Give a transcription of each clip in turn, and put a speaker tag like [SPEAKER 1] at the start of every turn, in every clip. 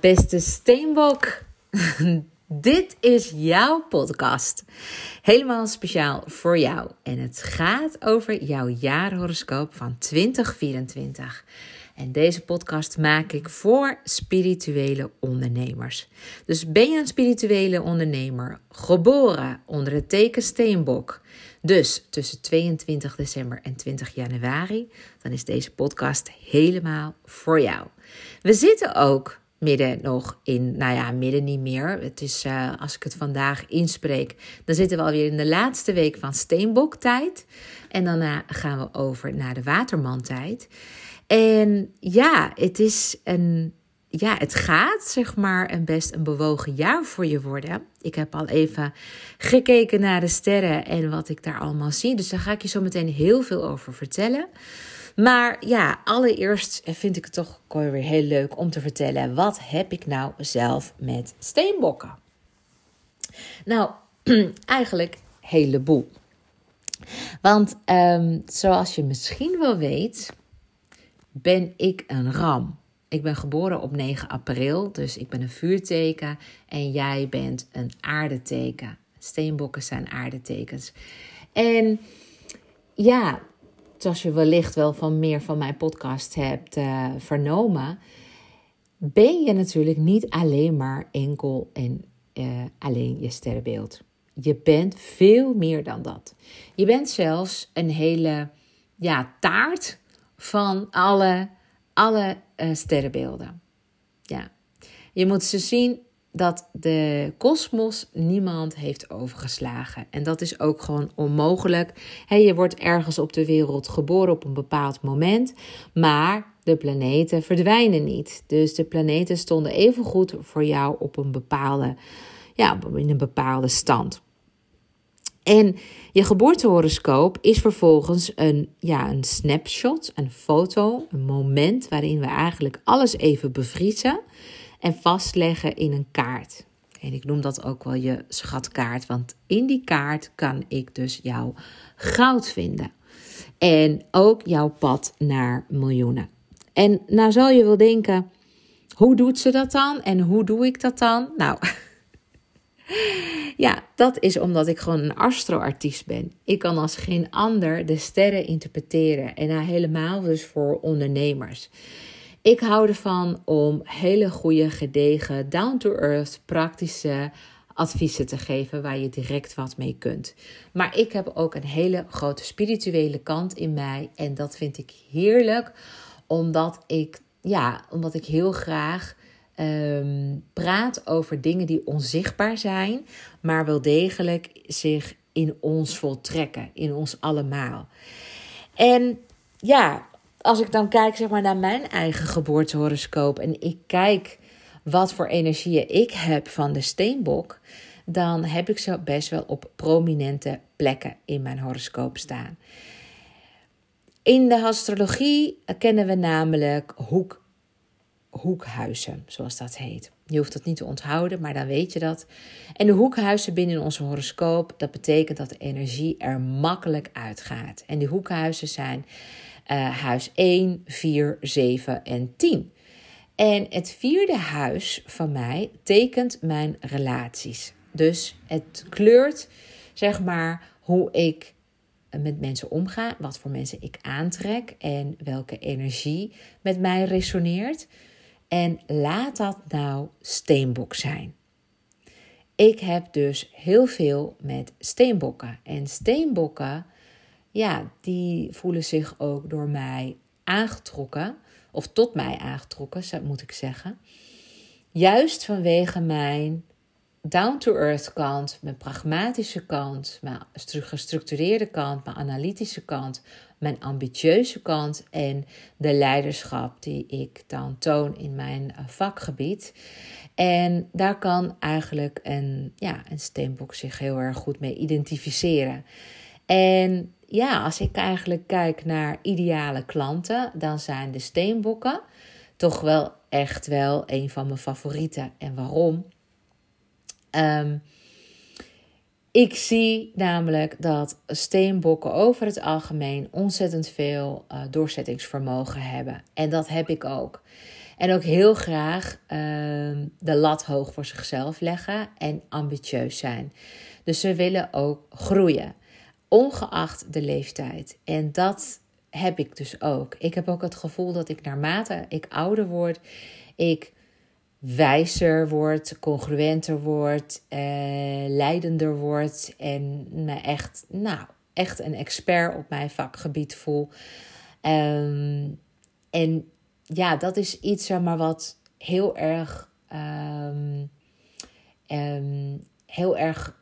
[SPEAKER 1] Beste Steenbok. Dit is jouw podcast. Helemaal speciaal voor jou. En het gaat over jouw jaarhoroscoop van 2024. En deze podcast maak ik voor spirituele ondernemers. Dus ben je een spirituele ondernemer, geboren onder het teken Steenbok, dus tussen 22 december en 20 januari, dan is deze podcast helemaal voor jou. We zitten ook midden nog in, nou ja, midden niet meer. Het is, uh, als ik het vandaag inspreek, dan zitten we alweer in de laatste week van Steenboktijd. En daarna gaan we over naar de Watermantijd. En ja, het is een, ja, het gaat zeg maar een best een bewogen jaar voor je worden. Ik heb al even gekeken naar de sterren en wat ik daar allemaal zie. Dus daar ga ik je zo meteen heel veel over vertellen. Maar ja, allereerst vind ik het toch weer heel leuk om te vertellen. Wat heb ik nou zelf met steenbokken? Nou, eigenlijk een heleboel. Want um, zoals je misschien wel weet, ben ik een ram. Ik ben geboren op 9 april, dus ik ben een vuurteken en jij bent een aardeteken. Steenbokken zijn aardetekens. En ja, zoals je wellicht wel van meer van mijn podcast hebt uh, vernomen, ben je natuurlijk niet alleen maar enkel en uh, alleen je sterrenbeeld. Je bent veel meer dan dat. Je bent zelfs een hele ja, taart van alle, alle uh, sterrenbeelden. Ja. Je moet ze zien dat de kosmos niemand heeft overgeslagen. En dat is ook gewoon onmogelijk. je wordt ergens op de wereld geboren op een bepaald moment, maar de planeten verdwijnen niet. Dus de planeten stonden even goed voor jou op een bepaalde, ja, in een bepaalde stand. En je geboortehoroscoop is vervolgens een, ja, een snapshot, een foto, een moment waarin we eigenlijk alles even bevriezen en vastleggen in een kaart. En ik noem dat ook wel je schatkaart, want in die kaart kan ik dus jouw goud vinden. En ook jouw pad naar miljoenen. En nou zal je wel denken, hoe doet ze dat dan? En hoe doe ik dat dan? Nou, ja, dat is omdat ik gewoon een astroartiest ben. Ik kan als geen ander de sterren interpreteren. En nou helemaal dus voor ondernemers. Ik hou ervan om hele goede, gedegen, down-to-earth, praktische adviezen te geven waar je direct wat mee kunt. Maar ik heb ook een hele grote spirituele kant in mij en dat vind ik heerlijk, omdat ik, ja, omdat ik heel graag ehm, praat over dingen die onzichtbaar zijn, maar wel degelijk zich in ons voltrekken, in ons allemaal. En ja, als ik dan kijk zeg maar, naar mijn eigen geboortehoroscoop en ik kijk wat voor energieën ik heb van de steenbok, dan heb ik ze best wel op prominente plekken in mijn horoscoop staan. In de astrologie kennen we namelijk hoek, hoekhuizen, zoals dat heet. Je hoeft dat niet te onthouden, maar dan weet je dat. En de hoekhuizen binnen onze horoscoop, dat betekent dat de energie er makkelijk uitgaat. En die hoekhuizen zijn uh, huis 1, 4, 7 en 10. En het vierde huis van mij tekent mijn relaties. Dus het kleurt, zeg maar, hoe ik met mensen omga, wat voor mensen ik aantrek en welke energie met mij resoneert. En laat dat nou steenbok zijn. Ik heb dus heel veel met steenbokken. En steenbokken ja, die voelen zich ook door mij aangetrokken, of tot mij aangetrokken, moet ik zeggen. Juist vanwege mijn down-to-earth kant, mijn pragmatische kant, mijn gestructureerde kant, mijn analytische kant, mijn ambitieuze kant en de leiderschap die ik dan toon in mijn eh, vakgebied. En daar kan eigenlijk een, ja, een steenbok zich heel erg goed mee identificeren. En ja, als ik eigenlijk kijk naar ideale klanten, dan zijn de steenbokken toch wel echt wel een van mijn favorieten. En waarom? Ehm, ik zie namelijk dat steenbokken over het algemeen ontzettend veel uh, doorzettingsvermogen hebben. En dat heb ik ook. En ook heel graag ehm, de lat hoog voor zichzelf leggen en ambitieus zijn. Dus ze willen ook groeien, ongeacht de leeftijd. En dat heb ik dus ook. Ik heb ook het gevoel dat ik naarmate ik ouder word, ik wijzer word, congruenter word, eh, leidender word en me echt, nou, echt een expert op mijn vakgebied voel. Ehm, en ja, dat is iets zeg maar, wat heel erg, um, um, heel erg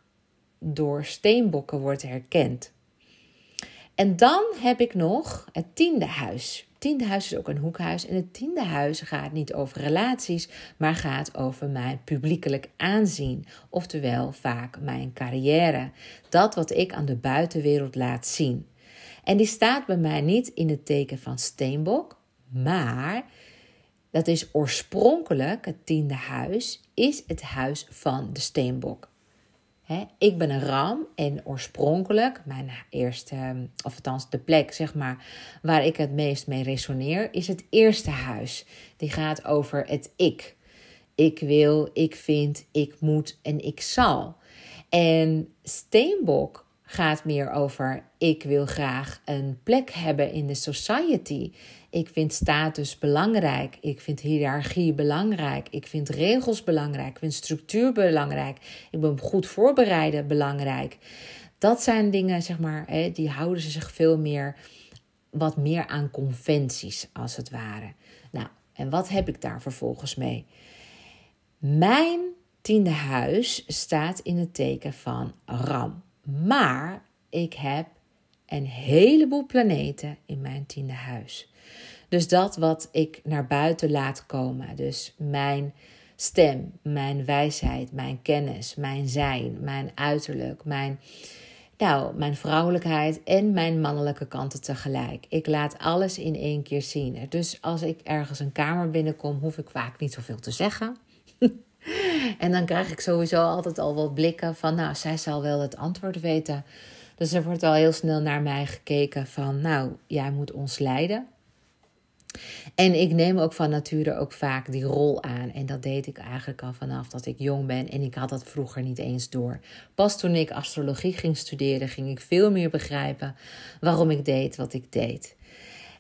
[SPEAKER 1] door steenbokken wordt herkend. En dan heb ik nog het tiende huis. Het tiende huis is ook een hoekhuis. En het tiende huis gaat niet over relaties, maar gaat over mijn publiekelijk aanzien. Oftewel vaak mijn carrière. Dat wat ik aan de buitenwereld laat zien. En die staat bij mij niet in het teken van steenbok, maar dat is oorspronkelijk, het tiende huis, is het huis van de steenbok ik ben een ram en oorspronkelijk, mijn eerste, of althans de plek zeg maar, waar ik het meest mee resoneer, is het eerste huis. Die gaat over het ik. Ik wil, ik vind, ik moet en ik zal. En steenbok gaat meer over ik wil graag een plek hebben in de society. Ik vind status belangrijk. Ik vind hiërarchie belangrijk. Ik vind regels belangrijk. Ik vind structuur belangrijk. Ik ben goed voorbereiden belangrijk. Dat zijn dingen, zeg maar, die houden ze zich veel meer, wat meer aan conventies, als het ware. Nou, en wat heb ik daar vervolgens mee? Mijn tiende huis staat in het teken van Ram. Maar ik heb een heleboel planeten in mijn tiende huis. Dus dat wat ik naar buiten laat komen, dus mijn stem, mijn wijsheid, mijn kennis, mijn zijn, mijn uiterlijk, mijn, nou, mijn vrouwelijkheid en mijn mannelijke kanten tegelijk. Ik laat alles in één keer zien. Dus als ik ergens een kamer binnenkom, hoef ik vaak niet zoveel te zeggen. en dan krijg ik sowieso altijd al wat blikken van, nou, zij zal wel het antwoord weten. Dus er wordt al heel snel naar mij gekeken van, nou, jij moet ons leiden. En ik neem ook van nature ook vaak die rol aan. En dat deed ik eigenlijk al vanaf dat ik jong ben. En ik had dat vroeger niet eens door. Pas toen ik astrologie ging studeren, ging ik veel meer begrijpen waarom ik deed wat ik deed.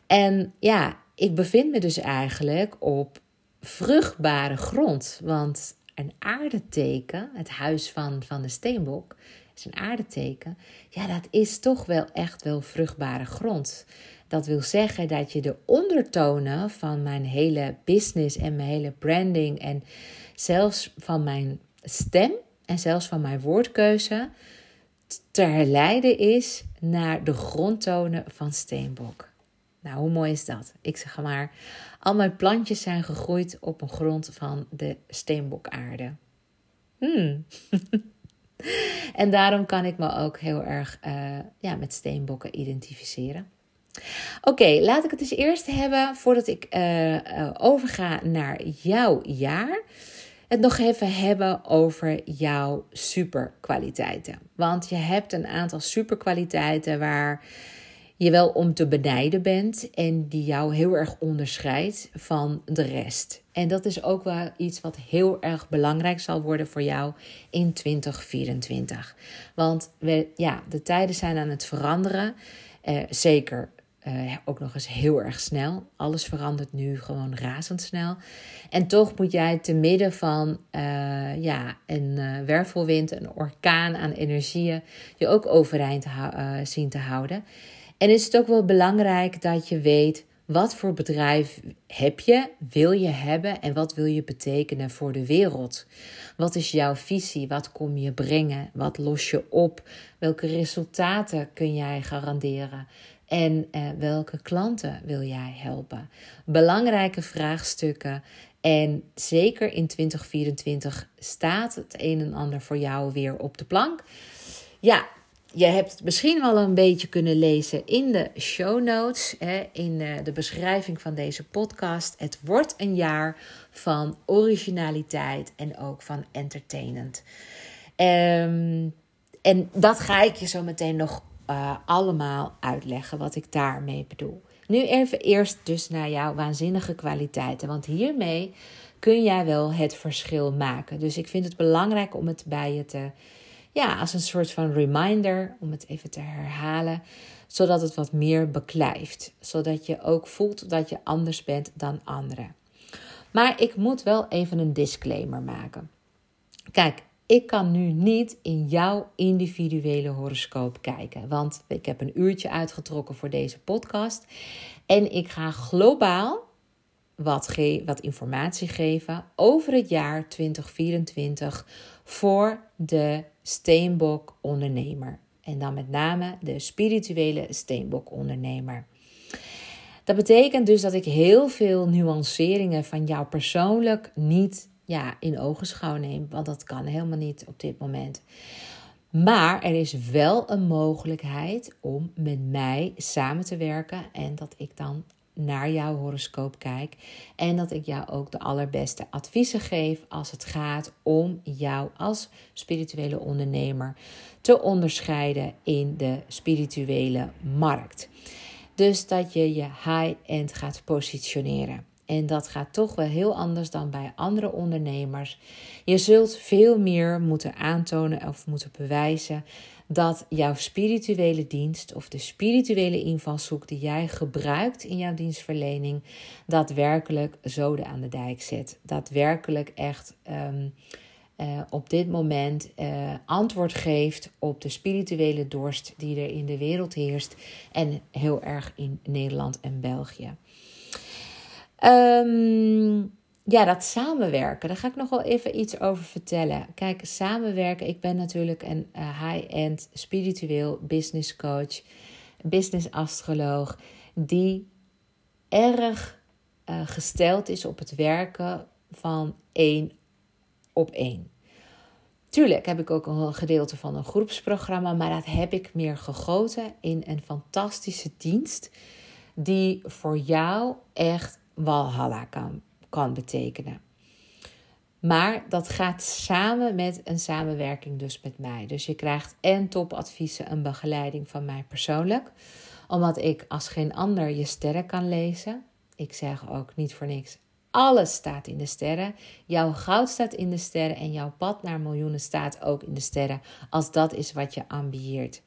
[SPEAKER 1] En ja, ik bevind me dus eigenlijk op vruchtbare grond. Want een aardeteken, het huis van, van de steenbok, is een aardeteken. Ja, dat is toch wel echt wel vruchtbare grond. Dat wil zeggen dat je de ondertonen van mijn hele business en mijn hele branding en zelfs van mijn stem en zelfs van mijn woordkeuze te herleiden is naar de grondtonen van steenbok. Nou, hoe mooi is dat? Ik zeg maar, al mijn plantjes zijn gegroeid op een grond van de steenbokaarde. Hmm. en daarom kan ik me ook heel erg uh, ja, met steenbokken identificeren. Oké, laat ik het eens eerst hebben voordat ik uh, overga naar jouw jaar. Het nog even hebben over jouw superkwaliteiten. Want je hebt een aantal superkwaliteiten waar je wel om te benijden bent en die jou heel erg onderscheidt van de rest. En dat is ook wel iets wat heel erg belangrijk zal worden voor jou in 2024. Want we, ja, de tijden zijn aan het veranderen. Uh, zeker uh, ook nog eens heel erg snel. Alles verandert nu gewoon razendsnel. En toch moet jij te midden van uh, ja, een uh, wervelwind, een orkaan aan energieën, je ook overeind zien te houden. En is het ook wel belangrijk dat je weet wat voor bedrijf heb je, wil je hebben en wat wil je betekenen voor de wereld? Wat is jouw visie? Wat kom je brengen? Wat los je op? Welke resultaten kun jij garanderen? En eh, welke klanten wil jij helpen? Belangrijke vraagstukken. En zeker in 2024 staat het een en ander voor jou weer op de plank. Ja, je hebt het misschien wel een beetje kunnen lezen in de show notes, hè, in eh, de beschrijving van deze podcast. Het wordt een jaar van originaliteit en ook van entertainment. Um, en dat ga ik je zo meteen nog uh, allemaal uitleggen wat ik daarmee bedoel. Nu even eerst dus naar jouw waanzinnige kwaliteiten. Want hiermee kun jij wel het verschil maken. Dus ik vind het belangrijk om het bij je te, ja, als een soort van reminder, om het even te herhalen, zodat het wat meer beklijft. Zodat je ook voelt dat je anders bent dan anderen. Maar ik moet wel even een disclaimer maken. Kijk, ik kan nu niet in jouw individuele horoscoop kijken, want ik heb een uurtje uitgetrokken voor deze podcast en ik ga globaal wat, ge wat informatie geven over het jaar 2024 voor de Steenbok ondernemer. En dan met name de spirituele Steenbok ondernemer. Dat betekent dus dat ik heel veel nuanceringen van jou persoonlijk niet ja, in ogenschouw neem. Want dat kan helemaal niet op dit moment. Maar er is wel een mogelijkheid om met mij samen te werken en dat ik dan naar jouw horoscoop kijk en dat ik jou ook de allerbeste adviezen geef als het gaat om jou als spirituele ondernemer te onderscheiden in de spirituele markt. Dus dat je je high-end gaat positioneren. En dat gaat toch wel heel anders dan bij andere ondernemers. Je zult veel meer moeten aantonen of moeten bewijzen dat jouw spirituele dienst of de spirituele invalshoek die jij gebruikt in jouw dienstverlening daadwerkelijk zoden aan de dijk zet. Daadwerkelijk echt um, uh, op dit moment uh, antwoord geeft op de spirituele dorst die er in de wereld heerst en heel erg in Nederland en België. Um, ja, dat samenwerken, daar ga ik nog wel even iets over vertellen. Kijk, samenwerken, ik ben natuurlijk een uh, high-end spiritueel business coach, business astroloog, die erg uh, gesteld is op het werken van één op één. Tuurlijk heb ik ook een gedeelte van een groepsprogramma, maar dat heb ik meer gegoten in een fantastische dienst die voor jou echt walhalla kan kan betekenen. Maar dat gaat samen met een samenwerking dus met mij. Dus je krijgt en topadviezen en begeleiding van mij persoonlijk. Omdat ik als geen ander je sterren kan lezen. Ik zeg ook niet voor niks. Alles staat in de sterren. Jouw goud staat in de sterren en jouw pad naar miljoenen staat ook in de sterren. Als dat is wat je ambieert.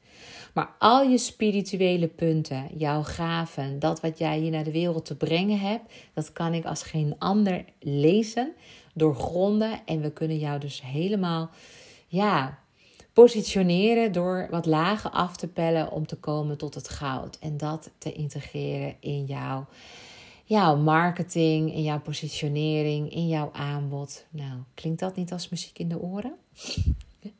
[SPEAKER 1] Maar al je spirituele punten, jouw gaven, dat wat jij hier naar de wereld te brengen hebt, dat kan ik als geen ander lezen, doorgronden. En we kunnen jou dus helemaal, ja, positioneren door wat lagen af te pellen om te komen tot het goud. En dat te integreren in jouw, jouw marketing, in jouw positionering, in jouw aanbod. Nou, klinkt dat niet als muziek in de oren?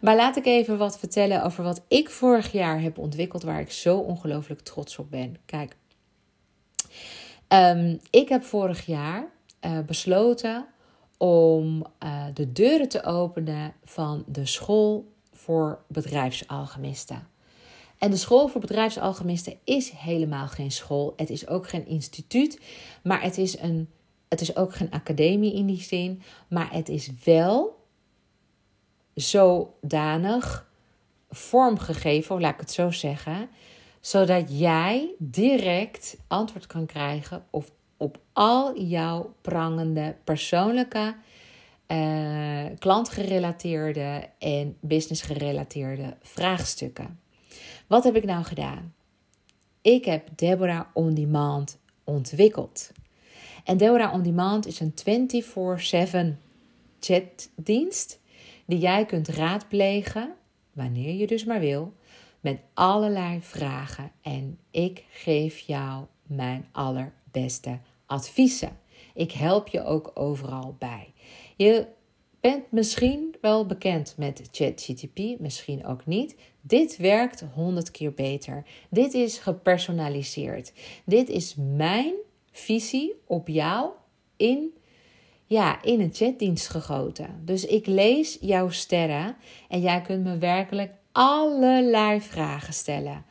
[SPEAKER 1] Maar laat ik even wat vertellen over wat ik vorig jaar heb ontwikkeld, waar ik zo ongelooflijk trots op ben. Kijk, um, ik heb vorig jaar uh, besloten om uh, de deuren te openen van de school voor bedrijfsalchemisten. En de school voor bedrijfsalchemisten is helemaal geen school. Het is ook geen instituut, maar het is, een, het is ook geen academie in die zin. Maar het is wel zodanig vormgegeven, laat ik het zo zeggen, zodat jij direct antwoord kan krijgen op, al jouw prangende persoonlijke, uh, klantgerelateerde en businessgerelateerde vraagstukken. Wat heb ik nou gedaan? Ik heb Deborah On Demand ontwikkeld. En Deborah On Demand is een 24/7 chatdienst die jij kunt raadplegen, wanneer je dus maar wil, met allerlei vragen. En ik geef jou mijn allerbeste adviezen. Ik help je ook overal bij. Je bent misschien wel bekend met ChatGTP, misschien ook niet. Dit werkt honderd keer beter. Dit is gepersonaliseerd. Dit is mijn visie op jou in ja, in een chatdienst gegoten. Dus ik lees jouw sterren en jij kunt me werkelijk allerlei vragen stellen.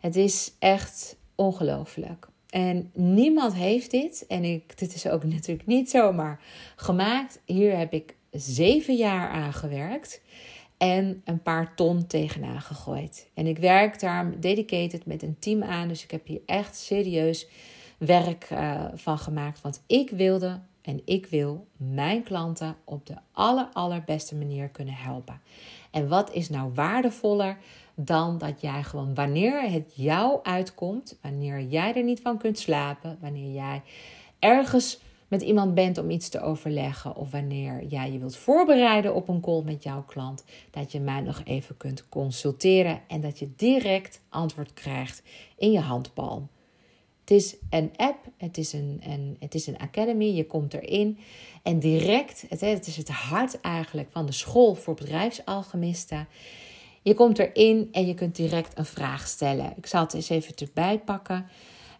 [SPEAKER 1] Het is echt ongelooflijk. En niemand heeft dit. En ik, dit is ook natuurlijk niet zomaar gemaakt. Hier heb ik zeven jaar aan gewerkt. en een paar ton tegenaan gegooid. En ik werk daar dedicated met een team aan. Dus ik heb hier echt serieus werk uh, van gemaakt. Want ik wilde en ik wil mijn klanten op de aller, allerbeste manier kunnen helpen. En wat is nou waardevoller dan dat jij gewoon wanneer het jou uitkomt, wanneer jij er niet van kunt slapen, wanneer jij ergens met iemand bent om iets te overleggen of wanneer jij je wilt voorbereiden op een call met jouw klant, dat je mij nog even kunt consulteren en dat je direct antwoord krijgt in je handpalm. Het is een app, het is een, een, het is een academy, je komt erin en direct, het, het is het hart eigenlijk van de school voor bedrijfsalchemisten. Je komt erin en je kunt direct een vraag stellen. Ik zal het eens even erbij pakken.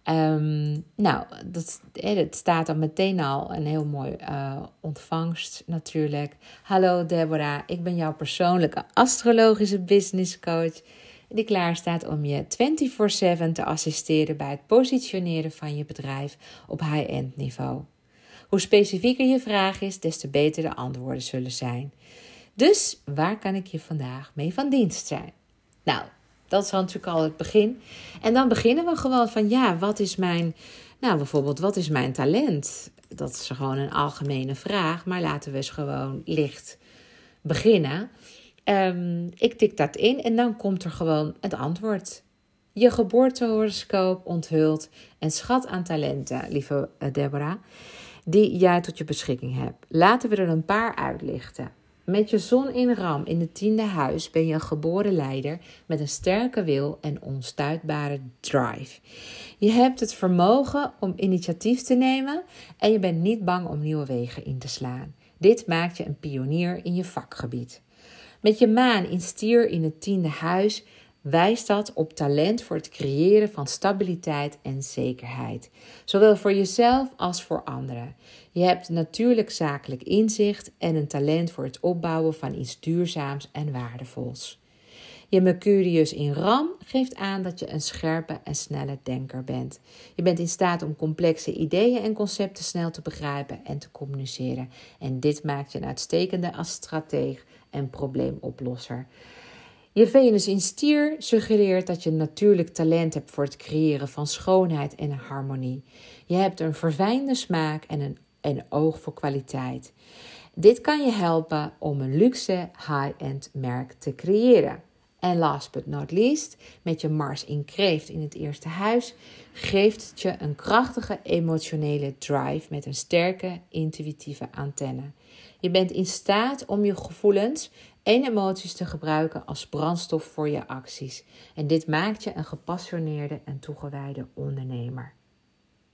[SPEAKER 1] Ehm, nou, dat, het staat dan meteen al een heel mooi uh, ontvangst natuurlijk. Hallo Deborah, ik ben jouw persoonlijke astrologische business coach. Die klaar staat om je 24/7 te assisteren bij het positioneren van je bedrijf op high-end niveau. Hoe specifieker je vraag is, des te beter de antwoorden zullen zijn. Dus waar kan ik je vandaag mee van dienst zijn? Nou, dat is natuurlijk al het begin. En dan beginnen we gewoon van ja, wat is mijn, nou bijvoorbeeld, wat is mijn talent? Dat is gewoon een algemene vraag, maar laten we eens gewoon licht beginnen. Um, ik tik dat in en dan komt er gewoon het antwoord. Je geboortehoroscoop onthult een schat aan talenten, lieve eh, Deborah, die jij tot je beschikking hebt. Laten we er een paar uitlichten. Met je zon in ram in het tiende huis ben je een geboren leider met een sterke wil en onstuitbare drive. Je hebt het vermogen om initiatief te nemen en je bent niet bang om nieuwe wegen in te slaan. Dit maakt je een pionier in je vakgebied. Met je maan in stier in het tiende huis wijst dat op talent voor het creëren van stabiliteit en zekerheid, zowel voor jezelf als voor anderen. Je hebt natuurlijk zakelijk inzicht en een talent voor het opbouwen van iets duurzaams en waardevols. Je Mercurius in Ram geeft aan dat je een scherpe en snelle denker bent. Je bent in staat om complexe ideeën en concepten snel te begrijpen en te communiceren. En dit maakt je een uitstekende als strateeg en probleemoplosser. Je Venus in stier suggereert dat je natuurlijk talent hebt voor het creëren van schoonheid en harmonie. Je hebt een verfijnde smaak en een, een oog voor kwaliteit. Dit kan je helpen om een luxe high-end merk te creëren. En last but not least, met je Mars in Kreeft in het eerste huis, geeft het je een krachtige emotionele drive met een sterke intuïtieve antenne. Je bent in staat om je gevoelens en emoties te gebruiken als brandstof voor je acties. En dit maakt je een gepassioneerde en toegewijde ondernemer.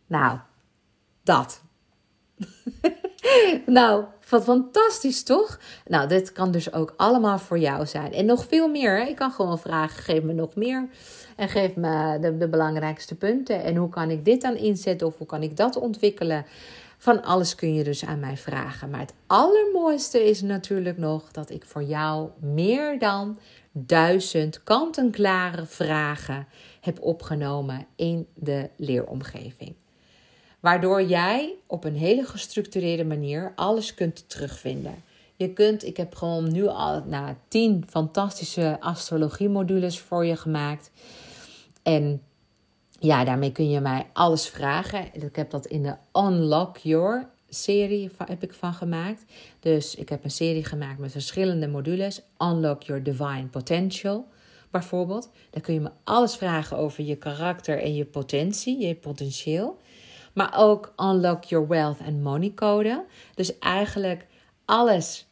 [SPEAKER 1] Nou, dat. nou, wat fantastisch toch? Nou, dit kan dus ook allemaal voor jou zijn. En nog veel meer. Ik kan gewoon vragen: geef me nog meer. En geef me de, de belangrijkste punten. En hoe kan ik dit dan inzetten of hoe kan ik dat ontwikkelen? Van alles kun je dus aan mij vragen. Maar het allermooiste is natuurlijk nog dat ik voor jou meer dan duizend kant-en-klare vragen heb opgenomen in de leeromgeving. Waardoor jij op een hele gestructureerde manier alles kunt terugvinden. Je kunt, ik heb gewoon nu al nou, tien fantastische astrologie-modules voor je gemaakt. En ja, daarmee kun je mij alles vragen. Ik heb dat in de Unlock Your serie heb ik van gemaakt. Dus ik heb een serie gemaakt met verschillende modules. Unlock Your Divine Potential bijvoorbeeld. Daar kun je me alles vragen over je karakter en je potentie, je potentieel. Maar ook Unlock Your Wealth and Money Code. Dus eigenlijk alles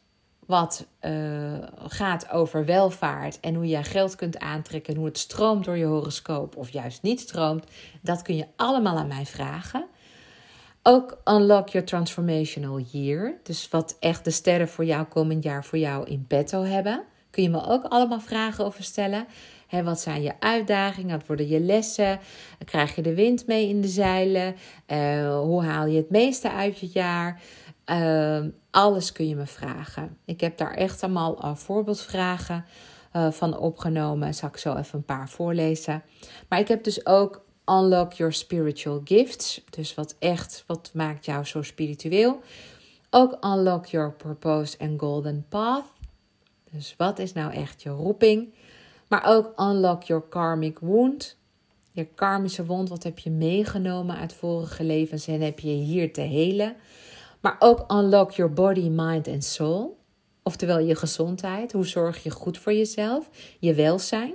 [SPEAKER 1] wat uh, gaat over welvaart en hoe jij geld kunt aantrekken en hoe het stroomt door je horoscoop of juist niet stroomt, dat kun je allemaal aan mij vragen. Ook Unlock Your Transformational Year, dus wat echt de sterren voor jou komend jaar voor jou in petto hebben, kun je me ook allemaal vragen over stellen. Wat zijn je uitdagingen? Wat worden je lessen? Krijg je de wind mee in de zeilen? Uh, hoe haal je het meeste uit je jaar? Uh, alles kun je me vragen. Ik heb daar echt allemaal uh, voorbeeldvragen uh, van opgenomen. Zal ik zo even een paar voorlezen. Maar ik heb dus ook Unlock Your Spiritual Gifts. Dus wat echt, wat maakt jou zo spiritueel? Ook Unlock Your Purpose and Golden Path. Dus wat is nou echt je roeping? Maar ook unlock your karmic wound. Je karmische wond, wat heb je meegenomen uit vorige levens en heb je hier te helen? Maar ook unlock your body, mind en soul. Oftewel je gezondheid. Hoe zorg je goed voor jezelf? Je welzijn.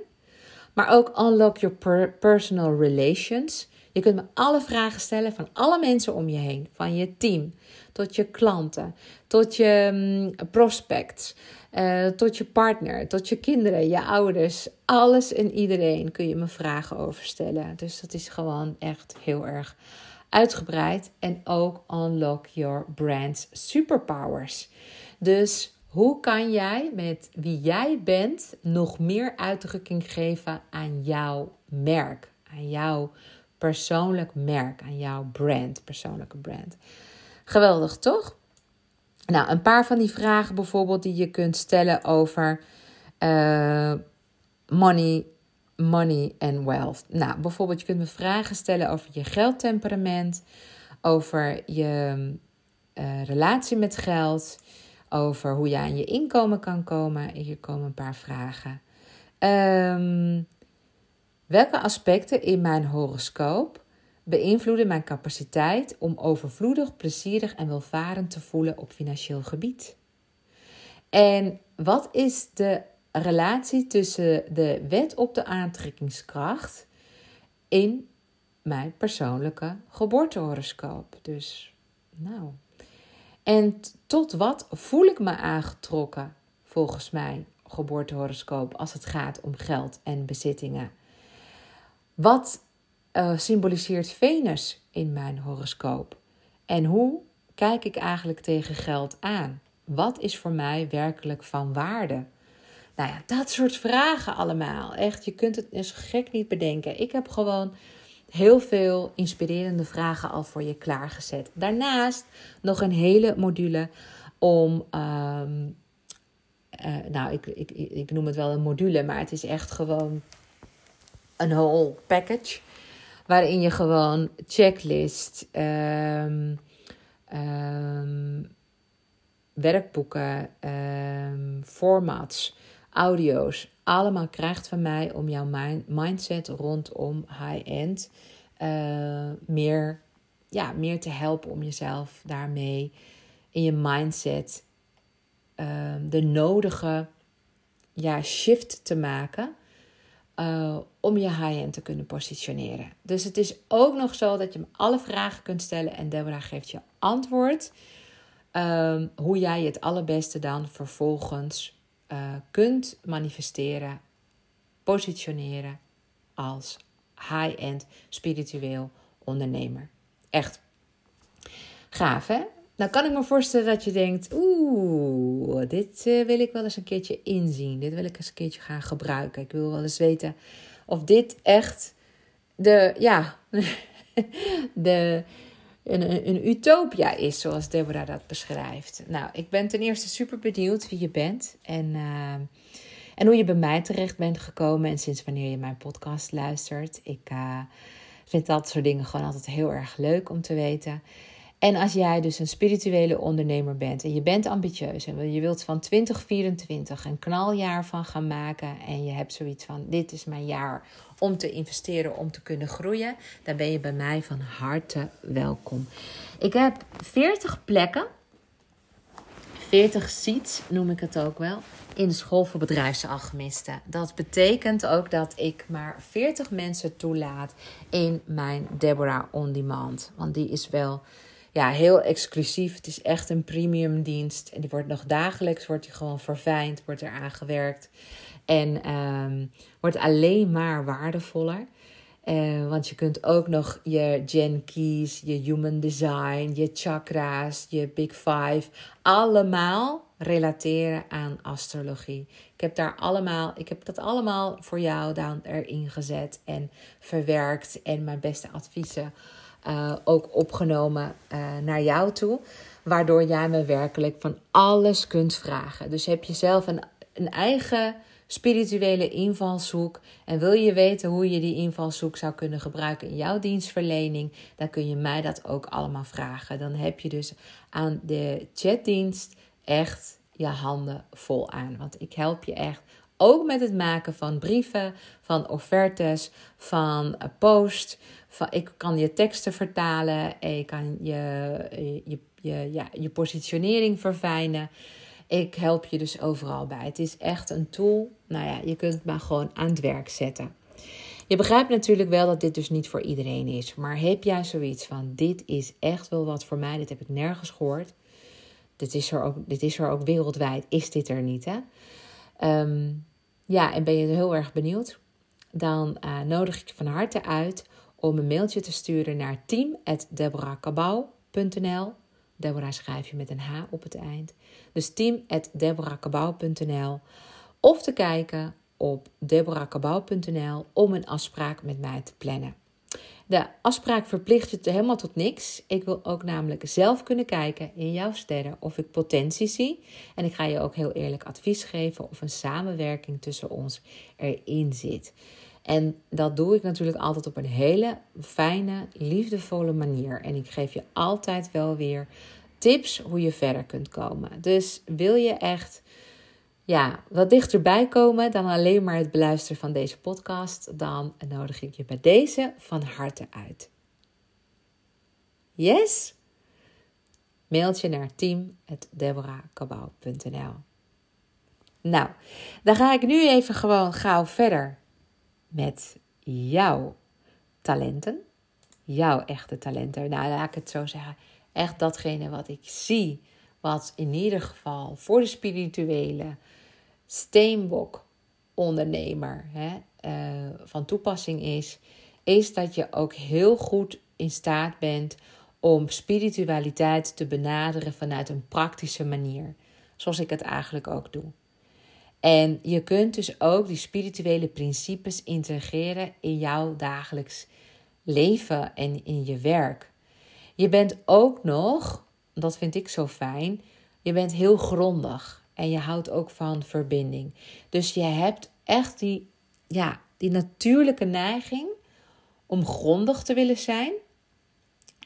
[SPEAKER 1] Maar ook unlock your personal relations. Je kunt me alle vragen stellen van alle mensen om je heen. Van je team, tot je klanten, tot je mm, prospects, uh, tot je partner, tot je kinderen, je ouders. Alles en iedereen kun je me vragen over stellen. Dus dat is gewoon echt heel erg uitgebreid. En ook unlock your brand's superpowers. Dus hoe kan jij met wie jij bent nog meer uitdrukking geven aan jouw merk, aan jouw persoonlijk merk, aan jouw brand, persoonlijke brand? Geweldig, toch? Nou, een paar van die vragen bijvoorbeeld die je kunt stellen over uh, money, money and wealth. Nou, bijvoorbeeld je kunt me vragen stellen over je geldtemperament, over je uh, relatie met geld, over hoe je aan je inkomen kan komen. Hier komen een paar vragen. Um, welke aspecten in mijn horoscoop beïnvloeden mijn capaciteit om overvloedig, plezierig en welvarend te voelen op financieel gebied? En wat is de relatie tussen de wet op de aantrekkingskracht in mijn persoonlijke geboortehoroscoop? Dus, nou. En tot wat voel ik me aangetrokken volgens mijn geboortehoroscoop als het gaat om geld en bezittingen? Wat uh, symboliseert Venus in mijn horoscoop? En hoe kijk ik eigenlijk tegen geld aan? Wat is voor mij werkelijk van waarde? Nou ja, dat soort vragen allemaal. Echt, je kunt het eens gek niet bedenken. Ik heb gewoon heel veel inspirerende vragen al voor je klaargezet. Daarnaast nog een hele module om. Ehm, eh, nou, ik, ik, ik noem het wel een module, maar het is echt gewoon een whole package. Waarin je gewoon checklist, um, um, werkboeken, formats, audio's, allemaal krijgt van mij om jouw mindset rondom high-end uh, meer, ja, meer te helpen om jezelf daarmee in je mindset de nodige ja, shift te maken. Uh, om je high-end te kunnen positioneren. Dus het is ook nog zo dat je me alle vragen kunt stellen en Deborah geeft je antwoord. Um, hoe jij het allerbeste dan vervolgens uh, kunt manifesteren, positioneren als high-end spiritueel ondernemer. Echt gaaf, hè? Nou kan ik me voorstellen dat je denkt: oeh, dit uh, wil ik wel eens een keertje inzien. Dit wil ik eens een keertje gaan gebruiken. Ik wil wel eens weten of dit echt de, ja, de, een, een utopia is, zoals Deborah dat beschrijft. Nou, ik ben ten eerste super benieuwd wie je bent en, uh, en hoe je bij mij terecht bent gekomen en sinds wanneer je mijn podcast luistert. Ik uh, vind dat soort dingen gewoon altijd heel erg leuk om te weten. En als jij dus een spirituele ondernemer bent en je bent ambitieus en je wilt van 2024 een knaljaar van gaan maken en je hebt zoiets van dit is mijn jaar om te investeren, om te kunnen groeien, dan ben je bij mij van harte welkom. Ik heb 40 plekken, 40 seats noem ik het ook wel, in de school voor bedrijfsalchemisten. Dat betekent ook dat ik maar 40 mensen toelaat in mijn Deborah On Demand. Want die is wel ja, heel exclusief. Het is echt een premium dienst. En die wordt nog dagelijks wordt die gewoon verfijnd, wordt er aan gewerkt. En um, wordt alleen maar waardevoller. Uh, want je kunt ook nog je Gen Keys, je Human Design, je chakra's, je Big Five, allemaal relateren aan astrologie. Ik heb daar allemaal, ik heb dat allemaal voor jou dan erin gezet en verwerkt en mijn beste adviezen uh, ook opgenomen uh, naar jou toe. Waardoor jij me werkelijk van alles kunt vragen. Dus heb je zelf een, een eigen spirituele invalshoek en wil je weten hoe je die invalshoek zou kunnen gebruiken in jouw dienstverlening, dan kun je mij dat ook allemaal vragen. Dan heb je dus aan de chatdienst echt je handen vol aan. Want ik help je echt ook met het maken van brieven, van offertes, van post. Ik kan je teksten vertalen. Ik kan je, je, je, ja, je positionering verfijnen. Ik help je dus overal bij. Het is echt een tool. Nou ja, je kunt het maar gewoon aan het werk zetten. Je begrijpt natuurlijk wel dat dit dus niet voor iedereen is. Maar heb jij zoiets van: dit is echt wel wat voor mij, dit heb ik nergens gehoord. Dit is er ook, dit is er ook wereldwijd, is dit er niet, hè? Ehm, ja, en ben je heel erg benieuwd? Dan uh, nodig ik je van harte uit om een mailtje te sturen naar team.deborahkabau.nl. Deborah schrijf je met een H op het eind. Dus team.deborahkabau.nl. Of te kijken op deborahkabau.nl om een afspraak met mij te plannen. De afspraak verplicht je helemaal tot niks. Ik wil ook namelijk zelf kunnen kijken in jouw sterren of ik potentie zie. En ik ga je ook heel eerlijk advies geven of een samenwerking tussen ons erin zit. En dat doe ik natuurlijk altijd op een hele fijne, liefdevolle manier. En ik geef je altijd wel weer tips hoe je verder kunt komen. Dus wil je echt ja, wat dichterbij komen dan alleen maar het beluisteren van deze podcast, dan nodig ik je bij deze van harte uit. Yes? Mailtje naar team.deborahkabau.nl Nou, dan ga ik nu even gewoon gauw verder met jouw talenten. Jouw echte talenten. Nou, laat ik het zo zeggen. Echt datgene wat ik zie. Wat in ieder geval voor de spirituele steenbok ondernemer hè, uh, van toepassing is, is dat je ook heel goed in staat bent om spiritualiteit te benaderen vanuit een praktische manier. Zoals ik het eigenlijk ook doe. En je kunt dus ook die spirituele principes integreren in jouw dagelijks leven en in je werk. Je bent ook nog, dat vind ik zo fijn, je bent heel grondig. En je houdt ook van verbinding. Dus je hebt echt die, ja, die natuurlijke neiging om grondig te willen zijn.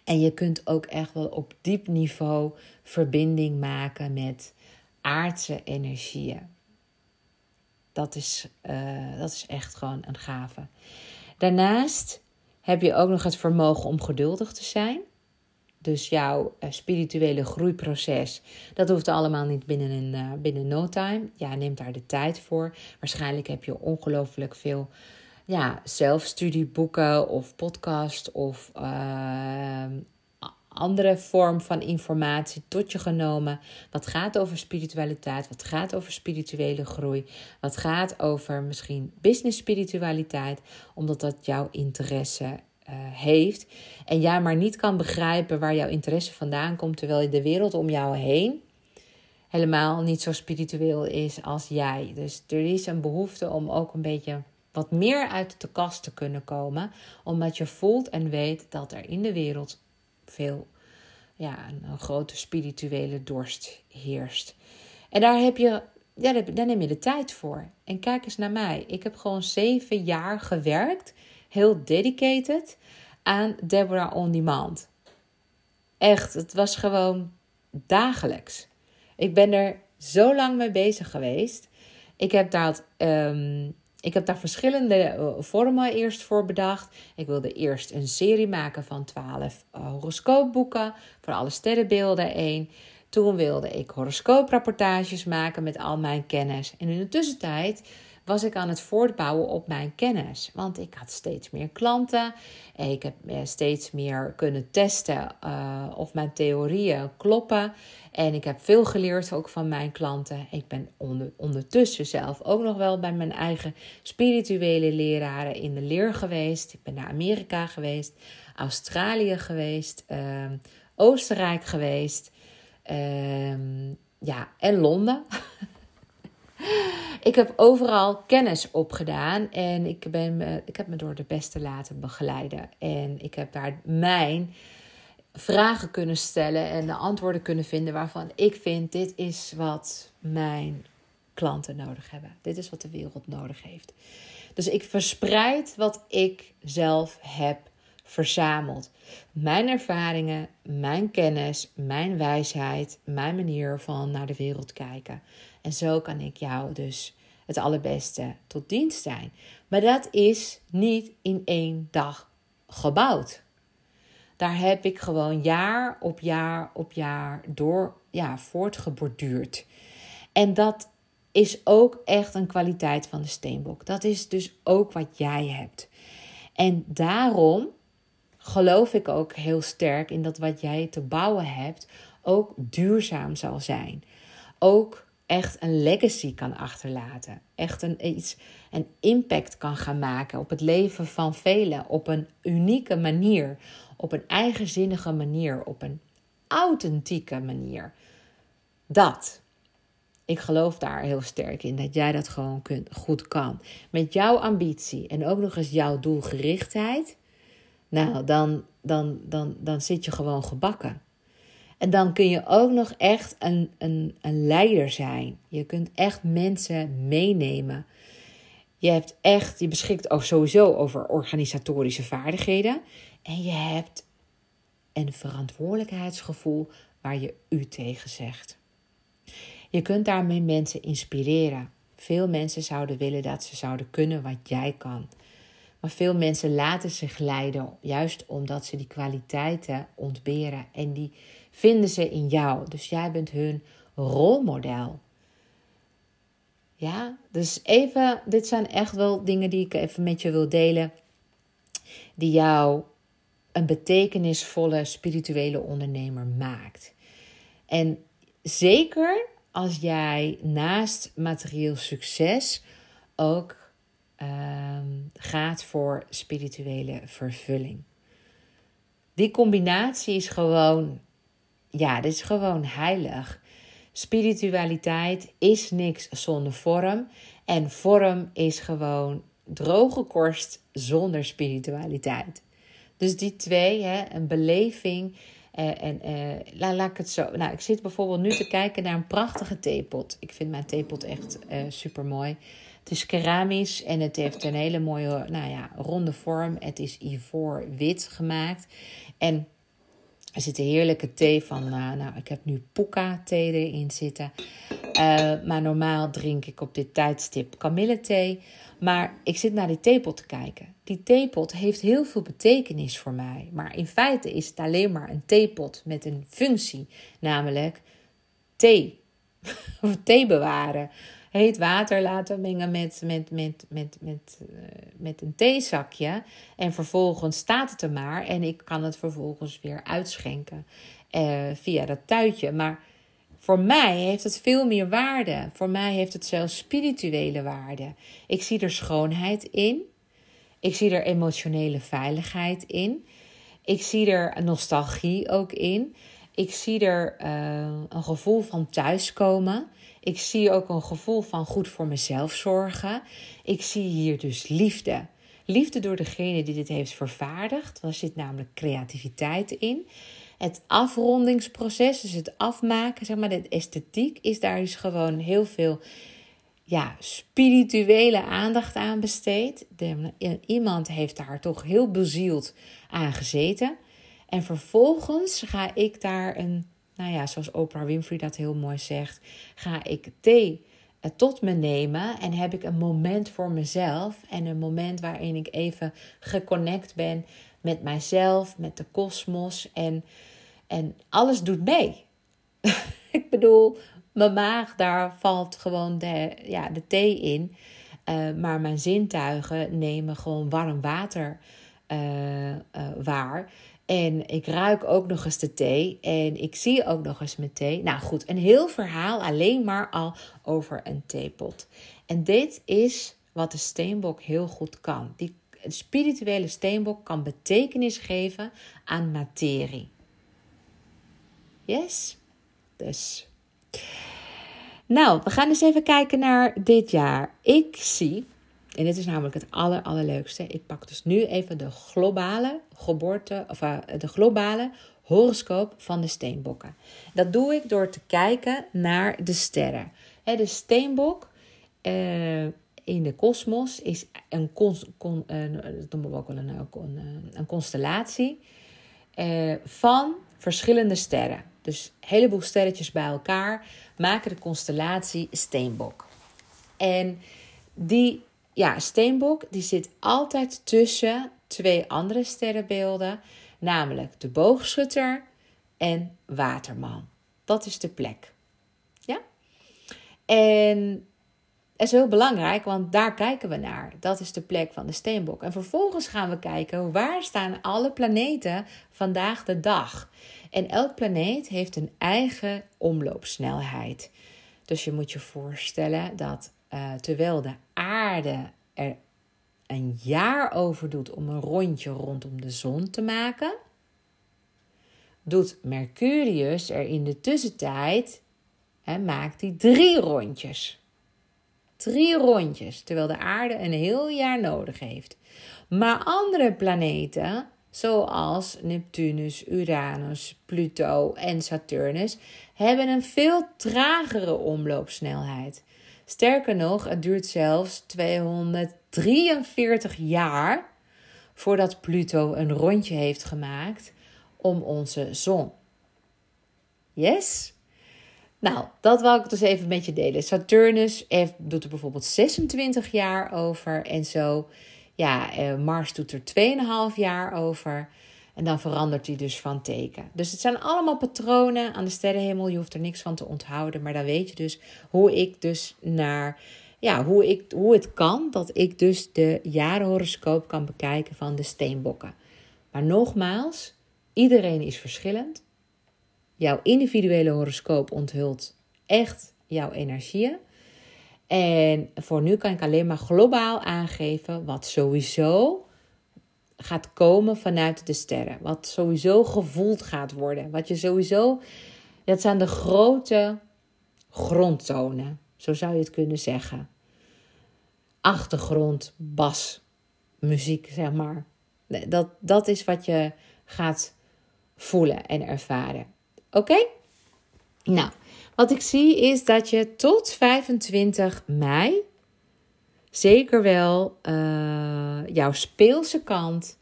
[SPEAKER 1] En je kunt ook echt wel op diep niveau verbinding maken met aardse energieën. Dat is, uh, dat is echt gewoon een gave. Daarnaast heb je ook nog het vermogen om geduldig te zijn. Dus jouw uh, spirituele groeiproces, dat hoeft allemaal niet binnen, een, uh, binnen no time. Ja, neem daar de tijd voor. Waarschijnlijk heb je ongelooflijk veel ja, zelfstudieboeken of podcast of uh, andere vorm van informatie tot je genomen. Wat gaat over spiritualiteit, wat gaat over spirituele groei, wat gaat over misschien business spiritualiteit, omdat dat jouw interesse uh, heeft. En jij maar niet kan begrijpen waar jouw interesse vandaan komt, terwijl je de wereld om jou heen helemaal niet zo spiritueel is als jij. Dus er is een behoefte om ook een beetje wat meer uit de kast te kunnen komen, omdat je voelt en weet dat er in de wereld veel, ja, een, grote spirituele dorst heerst. En daar heb je ja, daar neem je de tijd voor. En kijk eens naar mij. Ik heb gewoon zeven jaar gewerkt heel dedicated aan Deborah On Demand. Echt, het was gewoon dagelijks. Ik ben er zo lang mee bezig geweest. Ik heb, dat, um, ik heb daar verschillende eh, vormen eerst voor bedacht. Ik wilde eerst een serie maken van 12 uh, horoscoopboeken voor alle sterrenbeelden één. Toen wilde ik horoscooprapportages maken met al mijn kennis. En in de tussentijd was ik aan het voortbouwen op mijn kennis. Want ik had steeds meer klanten. En ik heb eh, steeds meer kunnen testen uh, of mijn theorieën kloppen. En ik heb veel geleerd ook van mijn klanten. Ik ben onder, ondertussen zelf ook nog wel bij mijn eigen spirituele leraren in de leer geweest. Ik ben naar Amerika geweest, Australië geweest, uh, Oostenrijk geweest. Uh, ja, en Londen. Ik heb overal kennis opgedaan en ik, ben me, ik heb me door de beste laten begeleiden. En ik heb daar mijn vragen kunnen stellen en de antwoorden kunnen vinden waarvan ik vind: dit is wat mijn klanten nodig hebben. Dit is wat de wereld nodig heeft. Dus ik verspreid wat ik zelf heb verzameld. Mijn ervaringen, mijn kennis, mijn wijsheid, mijn manier van naar de wereld kijken. En zo kan ik jou dus het allerbeste tot dienst zijn. Maar dat is niet in één dag gebouwd. Daar heb ik gewoon jaar op jaar op jaar door ja, voortgeborduurd. En dat is ook echt een kwaliteit van de steenbok. Dat is dus ook wat jij hebt. En daarom geloof ik ook heel sterk in dat wat jij te bouwen hebt ook duurzaam zal zijn. Ook echt een legacy kan achterlaten. Echt een, iets, een impact kan gaan maken op het leven van velen. Op een unieke manier. Op een eigenzinnige manier. Op een authentieke manier. Dat. Ik geloof daar heel sterk in dat jij dat gewoon kunt, goed kan. Met jouw ambitie en ook nog eens jouw doelgerichtheid. Nou, dan, dan, dan, dan zit je gewoon gebakken. En dan kun je ook nog echt een, een, een leider zijn. Je kunt echt mensen meenemen. Je hebt echt, je beschikt ook sowieso over organisatorische vaardigheden. En je hebt een verantwoordelijkheidsgevoel waar je u tegen zegt. Je kunt daarmee mensen inspireren. Veel mensen zouden willen dat ze zouden kunnen wat jij kan. Maar veel mensen laten zich leiden juist omdat ze die kwaliteiten ontberen. En die vinden ze in jou. Dus jij bent hun rolmodel. Ja, dus even, dit zijn echt wel dingen die ik even met je wil delen. Die jou een betekenisvolle spirituele ondernemer maakt. En zeker als jij naast materieel succes ook Ehm, gaat voor spirituele vervulling. Die combinatie is gewoon, ja, dit is gewoon heilig. Spiritualiteit is niks zonder vorm. En vorm is gewoon droge korst zonder spiritualiteit. Dus die twee, hè, een beleving. Uh, en uh, laat, laat, ik het zo. Nou, ik zit bijvoorbeeld nu te kijken naar een prachtige theepot. Ik vind mijn theepot echt uh, super mooi. Het is keramisch en het heeft een hele mooie nou ja, ronde vorm. Het is ivoor wit gemaakt. En er zit een heerlijke thee van, uh, nou ik heb nu Puka thee erin zitten. Uh, maar normaal drink ik op dit tijdstip kamillethee. Maar ik zit naar die theepot te kijken. Die theepot heeft heel veel betekenis voor mij. Maar in feite is het alleen maar een theepot met een functie. Namelijk thee. of thee bewaren heet water laten mengen met, met, met, met, met, uh, met een theezakje. En vervolgens staat het er maar. En ik kan het vervolgens weer uitschenken uh, via dat tuitje. Maar voor mij heeft het veel meer waarde. Voor mij heeft het zelfs spirituele waarde. Ik zie er schoonheid in. Ik zie er emotionele veiligheid in. Ik zie er nostalgie ook in. Ik zie er uh, een gevoel van thuiskomen. Ik zie ook een gevoel van goed voor mezelf zorgen. Ik zie hier dus liefde. Liefde door degene die dit heeft vervaardigd. Er zit namelijk creativiteit in. Het afrondingsproces, dus het afmaken, zeg maar, de esthetiek, is daar dus gewoon heel veel ja, spirituele aandacht aan besteed. Iemand heeft daar toch heel bezield aan gezeten. En vervolgens ga ik daar een nou ja, zoals Oprah Winfrey dat heel mooi zegt, ga ik thee eh, tot me nemen en heb ik een moment voor mezelf en een moment waarin ik even geconnect ben met mijzelf, met de kosmos en, en alles doet mee. ik bedoel, mijn maag, daar valt gewoon de, ja, de thee in. Uh, maar mijn zintuigen nemen gewoon warm water uh, waar. En ik ruik ook nog eens de thee. En ik zie ook nog eens mijn thee. Nou goed, een heel verhaal alleen maar al over een theepot. En dit is wat de steenbok heel goed kan. Die spirituele steenbok kan betekenis geven aan materie. Yes? Dus. Nou, we gaan eens even kijken naar dit jaar. Ik zie en dit is namelijk het aller, allerleukste. Ik pak dus nu even de globale geboorte, of uh, de globale horoscoop van de steenbokken. Dat doe ik door te kijken naar de sterren. de steenbok uh, in de kosmos is een, cons, we ook een, een, een constellatie van verschillende sterren. Dus een heleboel sterretjes bij elkaar maken de constellatie Steenbok. En die ja, Steenbok die zit altijd tussen twee andere sterrenbeelden, namelijk de boogschutter en waterman. Dat is de plek. Ja? En dat is heel belangrijk, want daar kijken we naar. Dat is de plek van de steenbok. En vervolgens gaan we kijken waar staan alle planeten vandaag de dag. En elk planeet heeft een eigen omloopsnelheid. Dus je moet je voorstellen dat uh, terwijl de aarde er een jaar over doet om een rondje rondom de zon te maken, doet Mercurius er in de tussentijd, hè, maakt hij drie rondjes. Drie rondjes, terwijl de aarde een heel jaar nodig heeft. Maar andere planeten, zoals Neptunus, Uranus, Pluto en Saturnus, hebben een veel tragere omloopsnelheid. Sterker nog, het duurt zelfs 243 jaar voordat Pluto een rondje heeft gemaakt om onze zon. Yes? Nou, dat wil ik dus even met je delen. Saturnus doet er bijvoorbeeld 26 jaar over en zo. Ja, eh, Mars doet er 2,5 jaar over. En dan verandert hij dus van teken. Dus het zijn allemaal patronen aan de sterrenhemel. Je hoeft er niks van te onthouden. Maar dan weet je dus hoe ik dus naar. Ja, hoe, ik, hoe het kan dat ik dus de jarenhoroscoop kan bekijken van de steenbokken. Maar nogmaals, iedereen is verschillend. Jouw individuele horoscoop onthult echt jouw energieën. En voor nu kan ik alleen maar globaal aangeven wat sowieso gaat komen vanuit de sterren. Wat sowieso gevoeld gaat worden. Wat je sowieso. Dat zijn de grote grondtonen. Zo zou je het kunnen zeggen. Achtergrond, bas, muziek, zeg maar. Dat, dat is wat je gaat voelen en ervaren. Oké? Nou, wat ik zie is dat je tot 25 mei zeker wel uh, jouw speelse kant,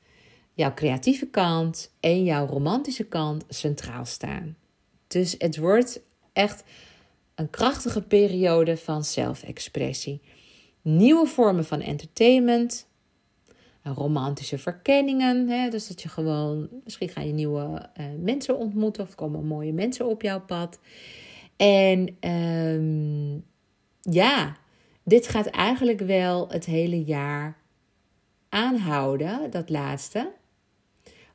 [SPEAKER 1] jouw creatieve kant en jouw romantische kant centraal staan. Dus het wordt echt een krachtige periode van zelfexpressie. Nieuwe vormen van entertainment, romantische verkenningen. Hè? Dus dat je gewoon, misschien ga je nieuwe uh, mensen ontmoeten of komen mooie mensen op jouw pad. En um, ja, dit gaat eigenlijk wel het hele jaar aanhouden, dat laatste.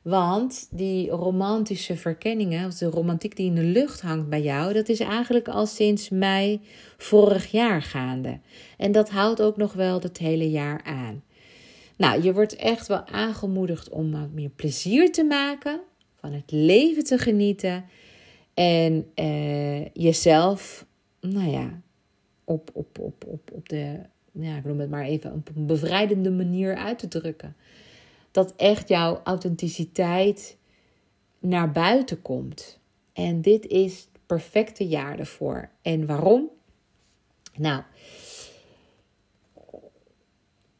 [SPEAKER 1] Want die romantische verkenningen, of de romantiek die in de lucht hangt bij jou, dat is eigenlijk al sinds mei vorig jaar gaande. En dat houdt ook nog wel het hele jaar aan. Nou, je wordt echt wel aangemoedigd om meer plezier te maken, van het leven te genieten en uh, jezelf, nou ja, op, op, op, op, op de, ja, ik noem het maar even, op een bevrijdende manier uit te drukken. Dat echt jouw authenticiteit naar buiten komt. En dit is het perfecte jaar ervoor. En waarom? Nou,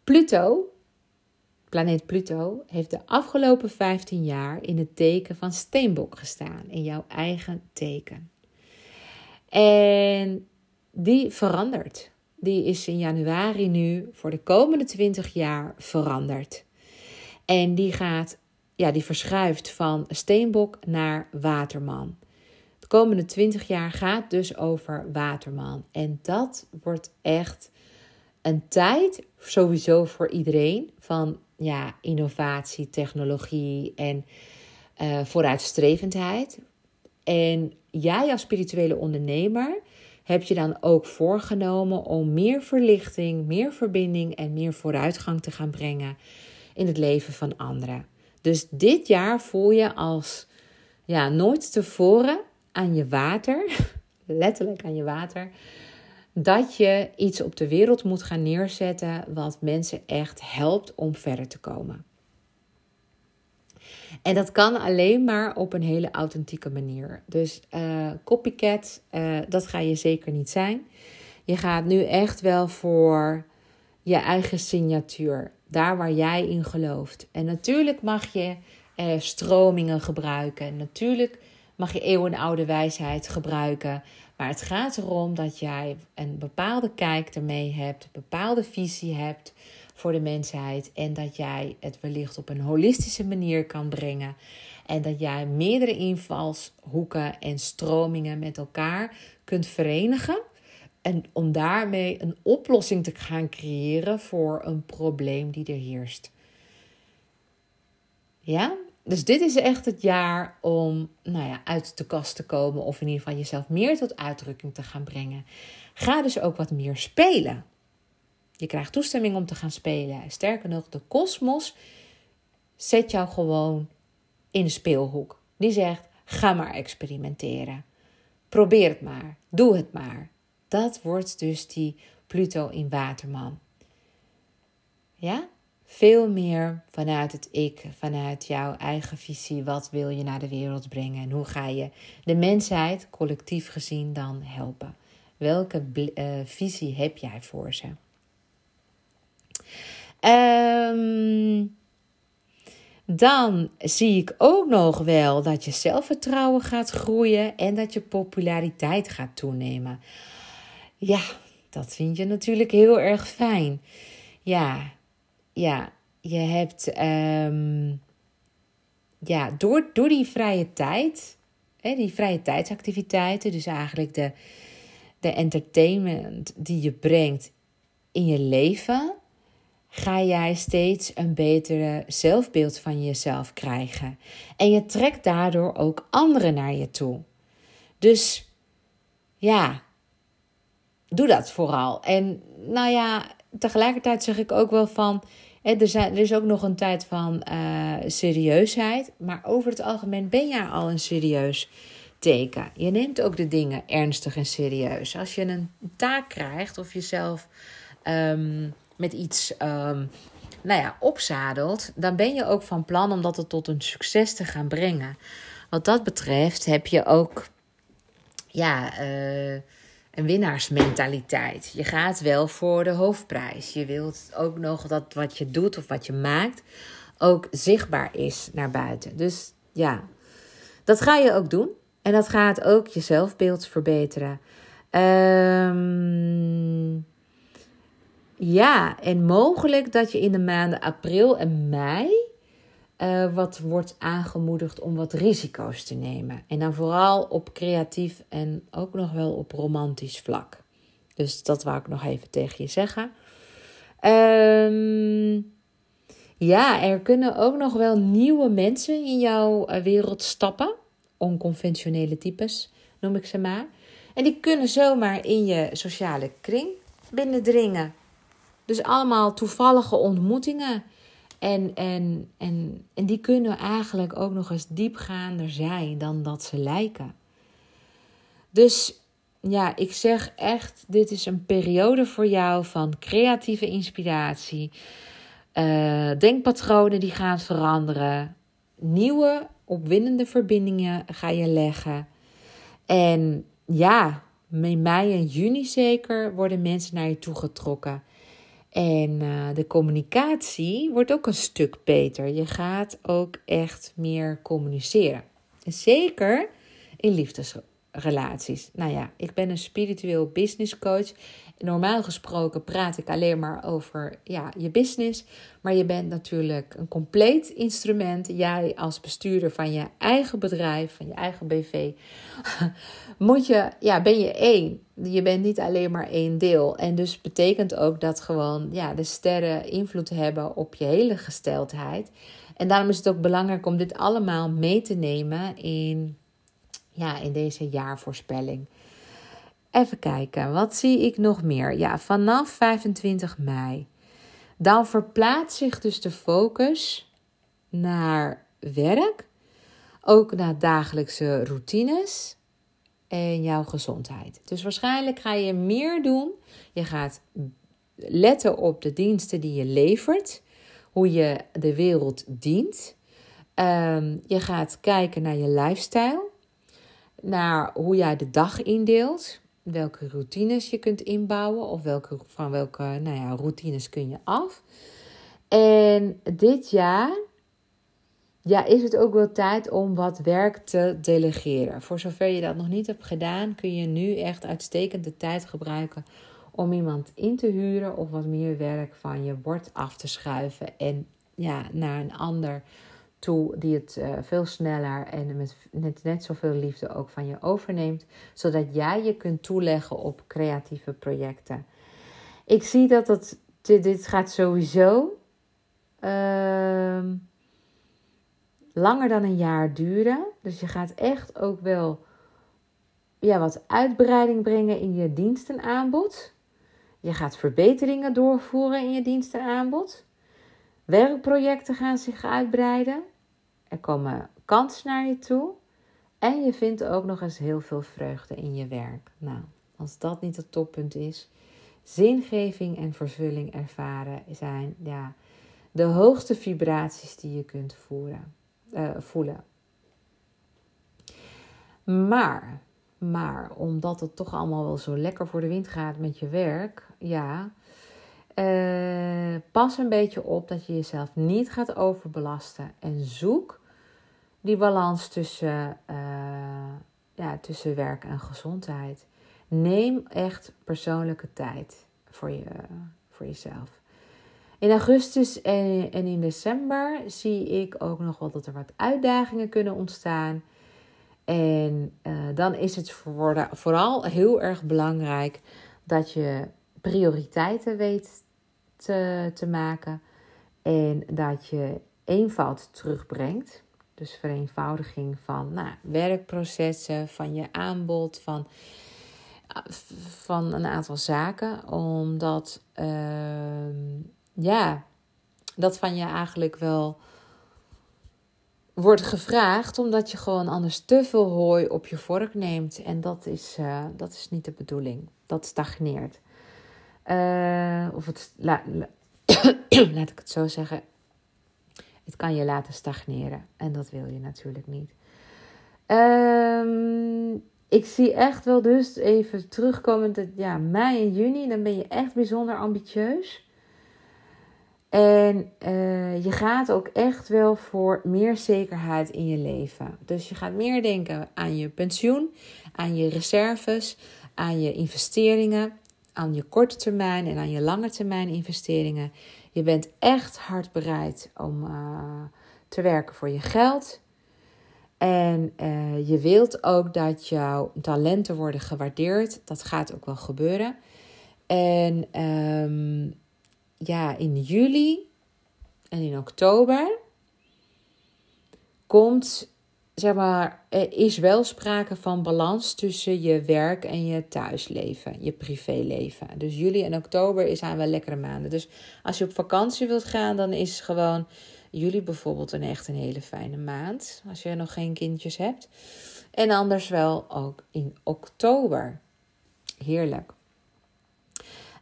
[SPEAKER 1] Pluto planeet Pluto heeft de afgelopen 15 jaar in het teken van Steenbok gestaan, in jouw eigen teken. En die verandert. Die is in januari nu voor de komende 20 jaar veranderd. En die gaat, ja, die verschuift van Steenbok naar Waterman. De komende 20 jaar gaat dus over Waterman. En dat wordt echt een tijd, sowieso voor iedereen, van ja, innovatie, technologie en uh, vooruitstrevendheid. En jij als spirituele ondernemer heb je dan ook voorgenomen om meer verlichting, meer verbinding en meer vooruitgang te gaan brengen in het leven van anderen. Dus dit jaar voel je als ja, nooit tevoren aan je water, letterlijk aan je water, dat je iets op de wereld moet gaan neerzetten wat mensen echt helpt om verder te komen. En dat kan alleen maar op een hele authentieke manier. Dus uh, copycat, uh, dat ga je zeker niet zijn. Je gaat nu echt wel voor je eigen signatuur. Daar waar jij in gelooft. En natuurlijk mag je eh, stromingen gebruiken. Natuurlijk mag je eeuwenoude wijsheid gebruiken. Maar het gaat erom dat jij een bepaalde kijk ermee hebt, een bepaalde visie hebt voor de mensheid. En dat jij het wellicht op een holistische manier kan brengen. En dat jij meerdere invalshoeken en stromingen met elkaar kunt verenigen. En om daarmee een oplossing te gaan creëren voor een probleem die er heerst. Ja, dus dit is echt het jaar om nou ja, uit de kast te komen. Of in ieder geval jezelf meer tot uitdrukking te gaan brengen. Ga dus ook wat meer spelen. Je krijgt toestemming om te gaan spelen. Sterker nog, de kosmos zet jou gewoon in de speelhoek. Die zegt: ga maar experimenteren. Probeer het maar. Doe het maar. Dat wordt dus die Pluto in Waterman. Ja? Veel meer vanuit het ik, vanuit jouw eigen visie. Wat wil je naar de wereld brengen en hoe ga je de mensheid collectief gezien dan helpen? Welke uh, visie heb jij voor ze? Um, dan zie ik ook nog wel dat je zelfvertrouwen gaat groeien en dat je populariteit gaat toenemen. Ja, dat vind je natuurlijk heel erg fijn. Ja, ja, je hebt ehm, ja, door, door die vrije tijd, hè, die vrije tijdsactiviteiten, dus eigenlijk de, de entertainment die je brengt in je leven, ga jij steeds een betere zelfbeeld van jezelf krijgen. En je trekt daardoor ook anderen naar je toe. Dus ja, doe dat vooral. En nou ja, tegelijkertijd zeg ik ook wel van. er, zijn, er is ook nog een tijd van uh, serieusheid. Maar over het algemeen ben jij al een serieus teken. Je neemt ook de dingen ernstig en serieus. Als je een taak krijgt of jezelf um, met iets um, nou ja, opzadelt, dan ben je ook van plan om dat tot een succes te gaan brengen. Wat dat betreft heb je ook ja, uh, een winnaarsmentaliteit. Je gaat wel voor de hoofdprijs. Je wilt ook nog dat wat je doet of wat je maakt ook zichtbaar is naar buiten. Dus ja, dat ga je ook doen. En dat gaat ook je zelfbeeld verbeteren. Um, ja, en mogelijk dat je in de maanden april en mei uh, wat wordt aangemoedigd om wat risico's te nemen. En dan vooral op creatief en ook nog wel op romantisch vlak. Dus dat wou ik nog even tegen je zeggen. Um, ja, er kunnen ook nog wel nieuwe mensen in jouw eh, wereld stappen. Onconventionele types noem ik ze maar. En die kunnen zomaar in je sociale kring binnendringen. Dus allemaal toevallige ontmoetingen. En, en, en, en die kunnen eigenlijk ook nog eens diepgaander zijn dan dat ze lijken. Dus ja, ik zeg echt, dit is een periode voor jou van creatieve inspiratie. Uh, denkpatronen die gaan veranderen. Nieuwe, opwindende verbindingen ga je leggen. En ja, in mei en juni zeker worden mensen naar je toe getrokken. En uh, de communicatie wordt ook een stuk beter. Je gaat ook echt meer communiceren. Zeker in liefdesrelaties. Nou ja, ik ben een spiritueel business coach. Normaal gesproken praat ik alleen maar over ja, je business. Maar je bent natuurlijk een compleet instrument. Jij als bestuurder van je eigen bedrijf, van je eigen BV, moet je, ja, ben je één. Je bent niet alleen maar één deel. En dus betekent ook dat gewoon ja, de sterren invloed hebben op je hele gesteldheid. En daarom is het ook belangrijk om dit allemaal mee te nemen in, ja, in deze jaarvoorspelling. Even kijken, wat zie ik nog meer? Ja, vanaf 25 mei. Dan verplaatst zich dus de focus naar werk, ook naar dagelijkse routines en jouw gezondheid. Dus waarschijnlijk ga je meer doen. Je gaat letten op de diensten die je levert, hoe je de wereld dient. Ehm, je gaat kijken naar je lifestyle, naar hoe jij de dag indeelt. welke routines je kunt inbouwen of welke, van welke nou ja, routines kun je af. En dit jaar ja, is het ook wel tijd om wat werk te delegeren. Voor zover je dat nog niet hebt gedaan, kun je nu echt uitstekend de tijd gebruiken om iemand in te huren of wat meer werk van je bord af te schuiven en ja, naar een ander toe die het uh, veel sneller en met net, net zoveel liefde ook van je overneemt, zodat jij je kunt toeleggen op creatieve projecten. Ik zie dat het, dit, gaat sowieso uh, langer dan een jaar duren. Dus je gaat echt ook wel ja, wat uitbreiding brengen in je dienstenaanbod. Je gaat verbeteringen doorvoeren in je dienstenaanbod. Werkprojecten gaan zich uitbreiden. Er komen kansen naar je toe. En je vindt ook nog eens heel veel vreugde in je werk. Nou, als dat niet het toppunt is, zingeving en vervulling ervaren zijn ja, de hoogste vibraties die je kunt voeren, uh, voelen. Maar, maar, omdat het toch allemaal wel zo lekker voor de wind gaat met je werk, ja, uh, pas een beetje op dat je jezelf niet gaat overbelasten en zoek die balans tussen, uh, ja, tussen werk en gezondheid. Neem echt persoonlijke tijd voor, je, voor jezelf. In augustus en, en in december zie ik ook nog wel dat er wat uitdagingen kunnen ontstaan. En uh, dan is het voor, vooral heel erg belangrijk dat je prioriteiten weet te, te maken. En dat je eenvoud terugbrengt. Dus vereenvoudiging van nou, werkprocessen, van je aanbod, van, van een aantal zaken. Omdat uh, ja, dat van je eigenlijk wel wordt gevraagd, omdat je gewoon anders te veel hooi op je vork neemt. En dat is, uh, dat is niet de bedoeling. Dat stagneert. Uh, of het, la, la, laat ik het zo zeggen. Het kan je laten stagneren. En dat wil je natuurlijk niet. Um, ik zie echt wel dus even terugkomend. Ja, mei en juni. Dan ben je echt bijzonder ambitieus. En uh, je gaat ook echt wel voor meer zekerheid in je leven. Dus je gaat meer denken aan je pensioen, aan je reserves, aan je investeringen, aan je korte termijn en aan je lange termijn investeringen. Je bent echt hard bereid om uh, te werken voor je geld. En uh, je wilt ook dat jouw talenten worden gewaardeerd. Dat gaat ook wel gebeuren. En um, ja, in juli en in oktober komt, zeg maar, er is wel sprake van balans tussen je werk en je thuisleven, je privéleven. Dus juli en oktober zijn wel lekkere maanden. Dus als je op vakantie wilt gaan, dan is gewoon juli bijvoorbeeld een echt een hele fijne maand. Als je nog geen kindjes hebt. En anders wel ook in oktober. Heerlijk.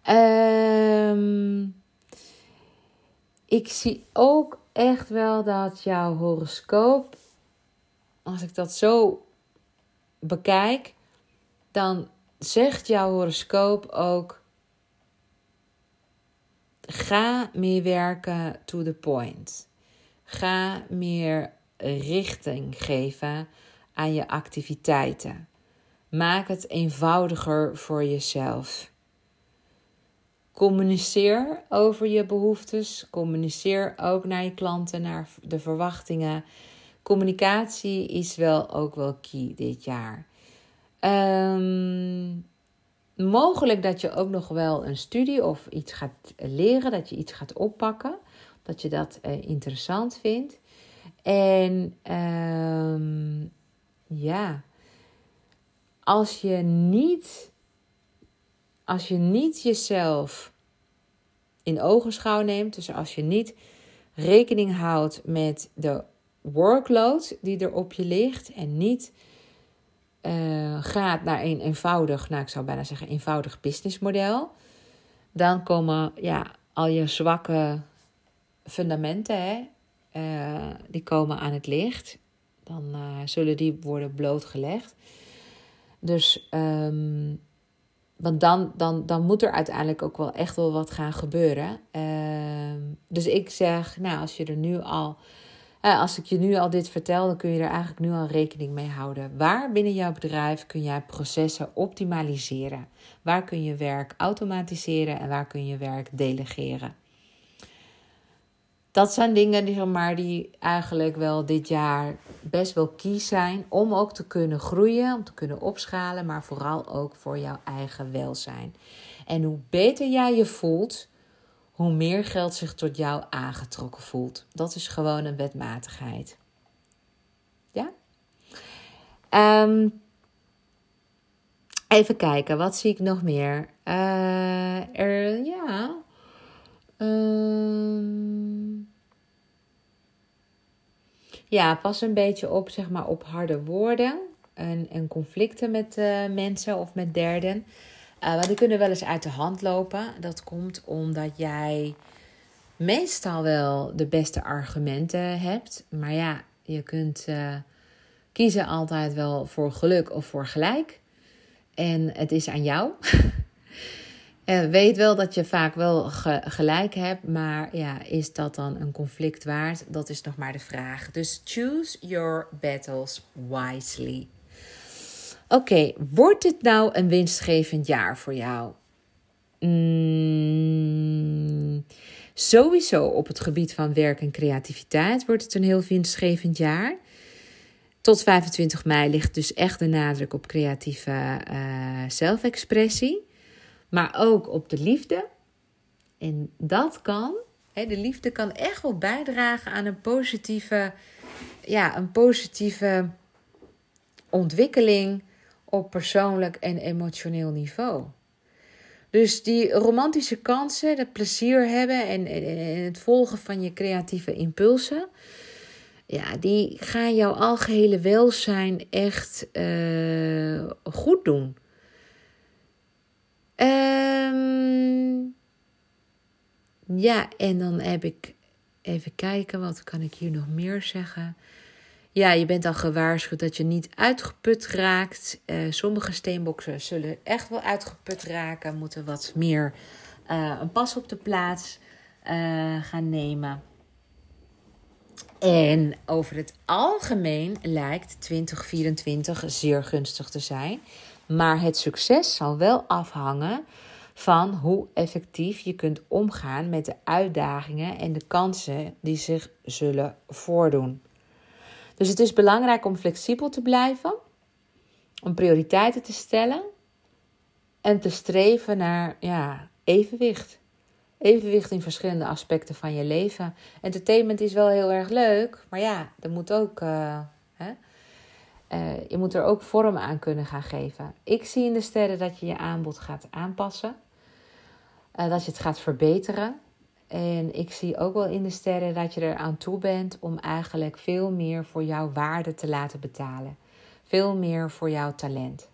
[SPEAKER 1] Um, ik zie ook echt wel dat jouw horoscoop, als ik dat zo bekijk, dan zegt jouw horoscoop ook: ga meer werken to the point. Ga meer richting geven aan je activiteiten. Maak het eenvoudiger voor jezelf. Communiceer over je behoeftes. Communiceer ook naar je klanten, naar de verwachtingen. Communicatie is wel ook wel key dit jaar. Um, mogelijk dat je ook nog wel een studie of iets gaat leren, dat je iets gaat oppakken, dat je dat uh, interessant vindt. En um, ja, als je niet als je niet jezelf in ogenschouw neemt, dus als je niet rekening houdt met de workload die er op je ligt en niet uh, gaat naar een eenvoudig, nou ik zou bijna zeggen eenvoudig businessmodel, dan komen ja, al je zwakke fundamenten, uh, die komen aan het licht. Dan uh, zullen die worden blootgelegd. Dus um, want dan, dan, dan moet er uiteindelijk ook wel echt wel wat gaan gebeuren. Ehm, dus ik zeg, nou, als je er nu al. Uh, als ik je nu al dit vertel, dan kun je er eigenlijk nu al rekening mee houden. Waar binnen jouw bedrijf kun jij processen optimaliseren? Waar kun je werk automatiseren en waar kun je werk delegeren? Dat zijn dingen die, zeg maar, die eigenlijk wel dit jaar best wel kies zijn om ook te kunnen groeien, om te kunnen opschalen, maar vooral ook voor jouw eigen welzijn. En hoe beter jij je voelt, hoe meer geld zich tot jou aangetrokken voelt. Dat is gewoon een wetmatigheid. Ja? Um, even kijken, wat zie ik nog meer? Uh, er, ja. Um, ja, pas een beetje op, zeg maar, op harde woorden en, en conflicten met uh, mensen of met derden. Uh, want die kunnen wel eens uit de hand lopen. Dat komt omdat jij meestal wel de beste argumenten hebt. Maar ja, je kunt uh, kiezen altijd wel voor geluk of voor gelijk. En het is aan jou. Uh, weet wel dat je vaak wel gelijk hebt, maar ja, is dat dan een conflict waard? Dat is nog maar de vraag. Dus choose your battles wisely. Oké, wordt dit nou een winstgevend jaar voor jou? Mm, sowieso op het gebied van werk en creativiteit wordt het een heel winstgevend jaar. Tot 25 mei ligt dus echt de nadruk op creatieve uh, zelfexpressie maar ook op de liefde. En dat kan, hè, de liefde kan echt wel bijdragen aan een positieve, ja, een positieve ontwikkeling op persoonlijk en emotioneel niveau. Dus die romantische kansen, het plezier hebben en, het volgen van je creatieve impulsen, ja, die gaan jouw algehele welzijn echt uh, goed doen. Um, ja, en dan heb ik even kijken, wat kan ik hier nog meer zeggen? Ja, je bent al gewaarschuwd dat je niet uitgeput raakt. Uh, sommige steenboksen zullen echt wel uitgeput raken, moeten wat meer uh, een pas op de plaats uh, gaan nemen. En over het algemeen lijkt 2024 zeer gunstig te zijn. Maar het succes zal wel afhangen van hoe effectief je kunt omgaan met de uitdagingen en de kansen die zich zullen voordoen. Dus het is belangrijk om flexibel te blijven, om prioriteiten te stellen en te streven naar ja, evenwicht. Evenwicht in verschillende aspecten van je leven. Entertainment is wel heel erg leuk, maar ja, er moet ook. Uh, hè, uh, je moet er ook vorm aan kunnen gaan geven. Ik zie in de sterren dat je je aanbod gaat aanpassen. Uh, dat je het gaat verbeteren. En ik zie ook wel in de sterren dat je er aan toe bent om eigenlijk veel meer voor jouw waarde te laten betalen. Veel meer voor jouw talent.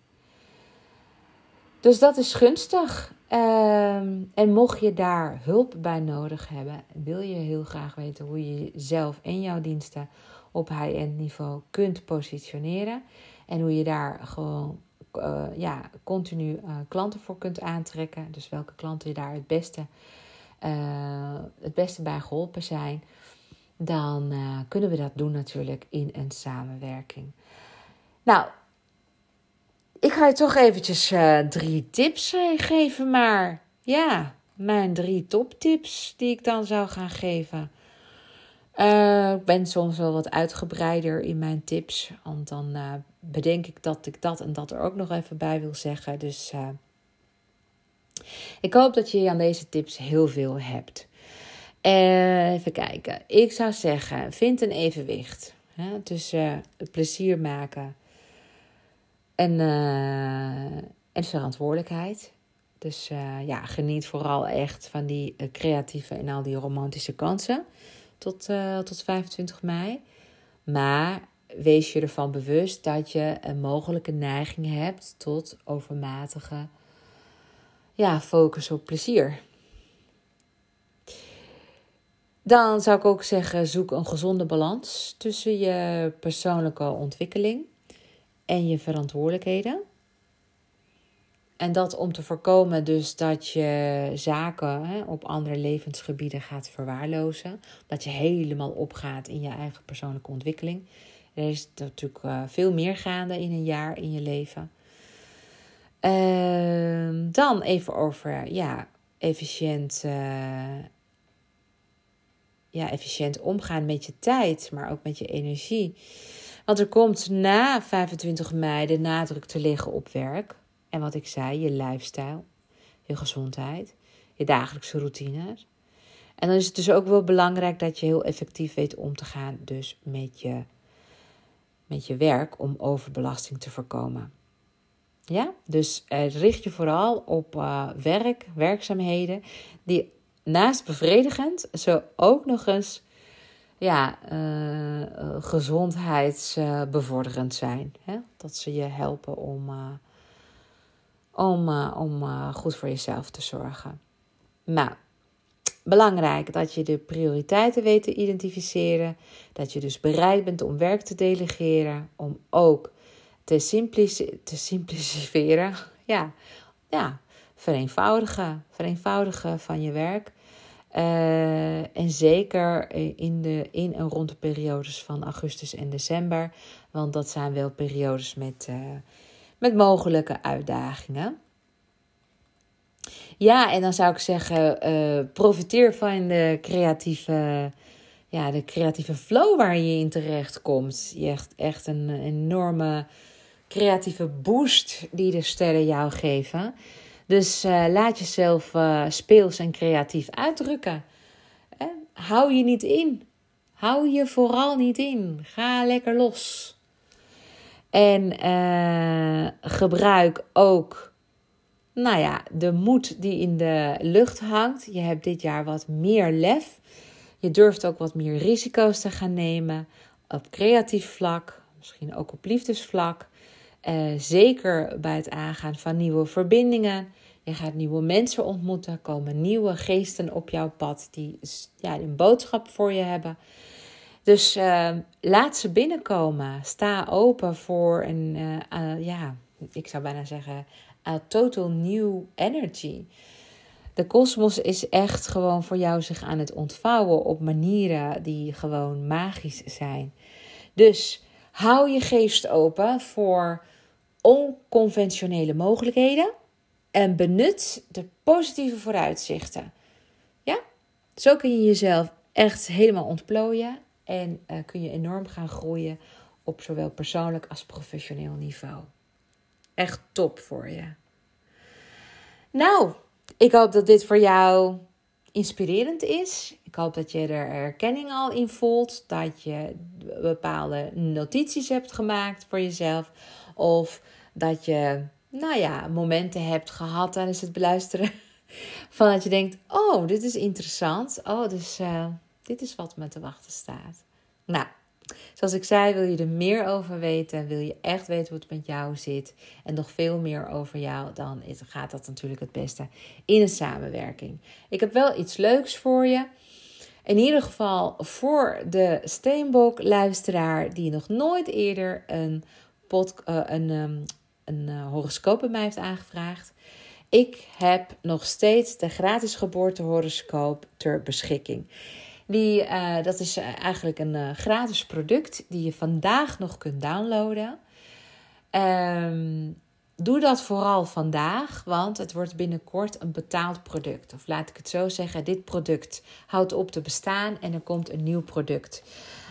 [SPEAKER 1] Dus dat is gunstig. Uh, en mocht je daar hulp bij nodig hebben, wil je heel graag weten hoe je jezelf en jouw diensten op high-end niveau kunt positioneren. En hoe je daar gewoon uh, ja, continu uh, klanten voor kunt aantrekken. Dus welke klanten je daar het beste, uh, het beste bij geholpen zijn. Dan kunnen we dat doen natuurlijk in een samenwerking. Nou, ik ga je toch eventjes drie tips geven, maar ja, mijn drie toptips die ik dan zou gaan geven. Uh, ik ben soms wel wat uitgebreider in mijn tips. Want dan uh, bedenk ik dat ik dat en dat er ook nog even bij wil zeggen. Dus uh, ik hoop dat je aan deze tips heel veel hebt. even kijken. Ik zou zeggen, vind een evenwicht hè, tussen het plezier maken en, en verantwoordelijkheid. Dus ja, geniet vooral echt van die creatieve en al die romantische kansen tot, uh, tot 25 mei. Maar wees je ervan bewust dat je een mogelijke neiging hebt tot overmatige ja, focus op plezier. Dan zou ik ook zeggen: zoek een gezonde balans tussen je persoonlijke ontwikkeling en je verantwoordelijkheden. En dat om te voorkomen dus dat je zaken hè, op andere levensgebieden gaat verwaarlozen. Dat je helemaal opgaat in je eigen persoonlijke ontwikkeling. Er is natuurlijk uh, veel meer gaande in een jaar in je leven. Uh, dan even over ja, efficiënt, uh, ja, efficiënt omgaan met je tijd, maar ook met je energie. Want er komt na 25 mei de nadruk te liggen op werk. En wat ik zei, je lifestyle, je gezondheid, je dagelijkse routines. En dan is het dus ook wel belangrijk dat je heel effectief weet om te gaan dus met je, met je werk om overbelasting te voorkomen. Ja, dus uh, richt je vooral op uh, werk, werkzaamheden die naast bevredigend zo ook nog eens ja, uh, gezondheidsbevorderend zijn. Hè? Dat ze je helpen om om, uh, om uh, goed voor jezelf te zorgen. Nou, belangrijk dat je de prioriteiten weet te identificeren. Dat je dus bereid bent om werk te delegeren. Om ook te, simplici te simplificeren. Ja, ja, vereenvoudigen. Vereenvoudigen van je werk. Uh, en zeker in, de, in en rond de periodes van augustus en december. Want dat zijn wel periodes met met mogelijke uitdagingen. Ja, en dan zou ik zeggen, uh, profiteer van de creatieve, ja, de creatieve flow waar je in terecht komt. Je hebt echt een enorme creatieve boost die de sterren jou geven. Dus uh, laat jezelf uh, speels en creatief uitdrukken. hou je niet in. Hou je vooral niet in. Ga lekker los. En uh, gebruik ook, nou ja, de moed die in de lucht hangt. Je hebt dit jaar wat meer lef. Je durft ook wat meer risico's te gaan nemen op creatief vlak, misschien ook op liefdesvlak. Uh, zeker bij het aangaan van nieuwe verbindingen. Je gaat nieuwe mensen ontmoeten, komen nieuwe geesten op jouw pad die ja, een boodschap voor je hebben. Dus uh, laat ze binnenkomen. Sta open voor een, uh, ja, ik zou bijna zeggen, total new energy. De kosmos is echt gewoon voor jou zich aan het ontvouwen op manieren die gewoon magisch zijn. Dus hou je geest open voor onconventionele mogelijkheden en benut de positieve vooruitzichten. Ja, zo kun je jezelf echt helemaal ontplooien en uh, kun je enorm gaan groeien op zowel persoonlijk als professioneel niveau. Echt top voor je. Nou, ik hoop dat dit voor jou inspirerend is. Ik hoop dat je er erkenning al in voelt. Dat je bepaalde notities hebt gemaakt voor jezelf. Of dat je, nou ja, momenten hebt gehad tijdens het beluisteren. Van dat je denkt: oh, dit is interessant. Oh, dus uh, dit is wat me te wachten staat. Nou, zoals ik zei, wil je er meer over weten, wil je echt weten hoe het met jou zit en nog veel meer over jou, dan gaat dat natuurlijk het beste in een samenwerking. Ik heb wel iets leuks voor je. In ieder geval voor de Steenbok-luisteraar die nog nooit eerder een, uh, een, um, een uh, horoscoop bij mij heeft aangevraagd. Ik heb nog steeds de gratis geboortehoroscoop ter beschikking. Die, uh, dat is eh, eigenlijk een uh, gratis product die je vandaag nog kunt downloaden. Um, doe dat vooral vandaag, want het wordt binnenkort een betaald product. Of laat ik het zo zeggen, dit product houdt op te bestaan en er komt een nieuw product.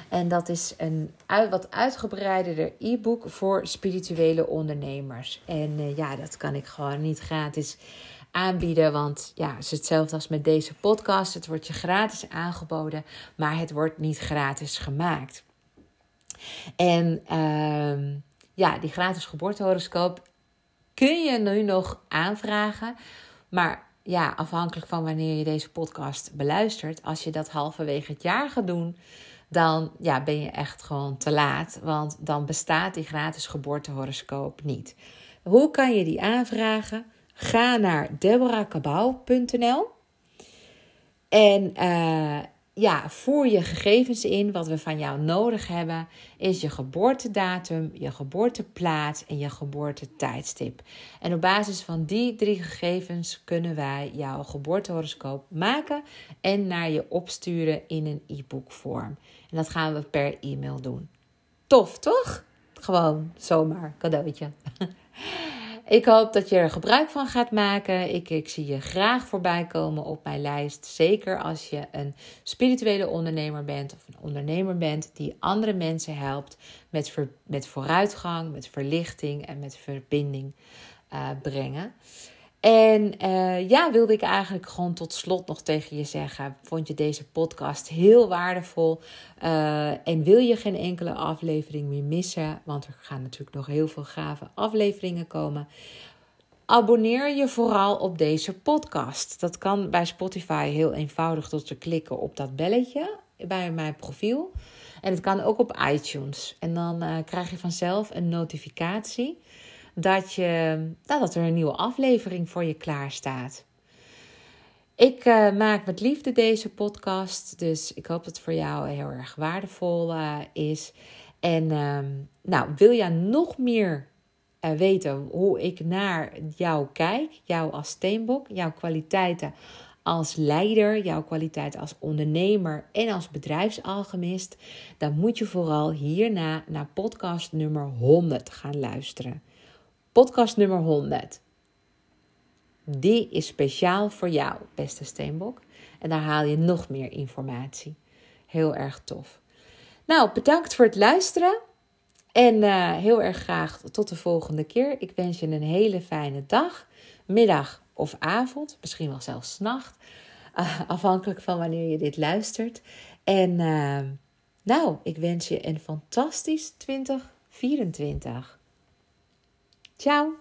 [SPEAKER 1] En dat is een wat uitgebreider e-book voor spirituele ondernemers. En ja, dat kan ik gewoon niet gratis aanbieden. Want ja, het is hetzelfde als met deze podcast. Het wordt je gratis aangeboden, maar het wordt niet gratis gemaakt. En uh, ja, die gratis geboortehoroscoop kun je nu nog aanvragen. Maar ja, afhankelijk van wanneer je deze podcast beluistert, als je dat halverwege het jaar gaat doen, dan ja, ben je echt gewoon te laat. Want dan bestaat die gratis geboortehoroscoop niet. Hoe kan je die aanvragen? Ga naar deborahkabau.nl en uh, ja, voer je gegevens in. Wat we van jou nodig hebben is je geboortedatum, je geboorteplaats en je geboortetijdstip. En op basis van die drie gegevens kunnen wij jouw geboortehoroscoop maken en naar je opsturen in een e-book vorm. En dat gaan we per e-mail doen. Tof, toch? Gewoon zomaar cadeautje. Ik hoop dat je er gebruik van gaat maken. Ik, ik zie je graag voorbij komen op mijn lijst. Zeker als je een spirituele ondernemer bent of een ondernemer bent die andere mensen helpt met, met vooruitgang, met verlichting en met verbinding uh, brengen. En uh, ja, wilde ik eigenlijk gewoon tot slot nog tegen je zeggen: vond je deze podcast heel waardevol? Uh, en wil je geen enkele aflevering meer missen? Want er gaan natuurlijk nog heel veel gave afleveringen komen. Abonneer je vooral op deze podcast. Dat kan bij Spotify heel eenvoudig door te klikken op dat belletje bij mijn profiel. En het kan ook op iTunes. En dan uh, krijg je vanzelf een notificatie dat, je, dat er een nieuwe aflevering voor je klaar staat. Ik uh, maak met liefde deze podcast, dus ik hoop dat het voor jou heel erg waardevol uh, is. En uh, nou, wil je nog meer eh, weten hoe ik naar jou kijk, jou als steenbok, jouw kwaliteiten als leider, jouw kwaliteit als ondernemer en als bedrijfsalchemist, dan moet je vooral hierna naar podcast nummer 100 gaan luisteren. Podcast nummer 100. Die is speciaal voor jou, beste Steenbok. En daar haal je nog meer informatie. Heel erg tof. Nou, bedankt voor het luisteren. En uh, heel erg graag tot de volgende keer. Ik wens je een hele fijne dag, middag of avond. Misschien wel zelfs nacht. Uh, afhankelijk van wanneer je dit luistert. En uh, nou, ik wens je een fantastisch 2024. Ciao!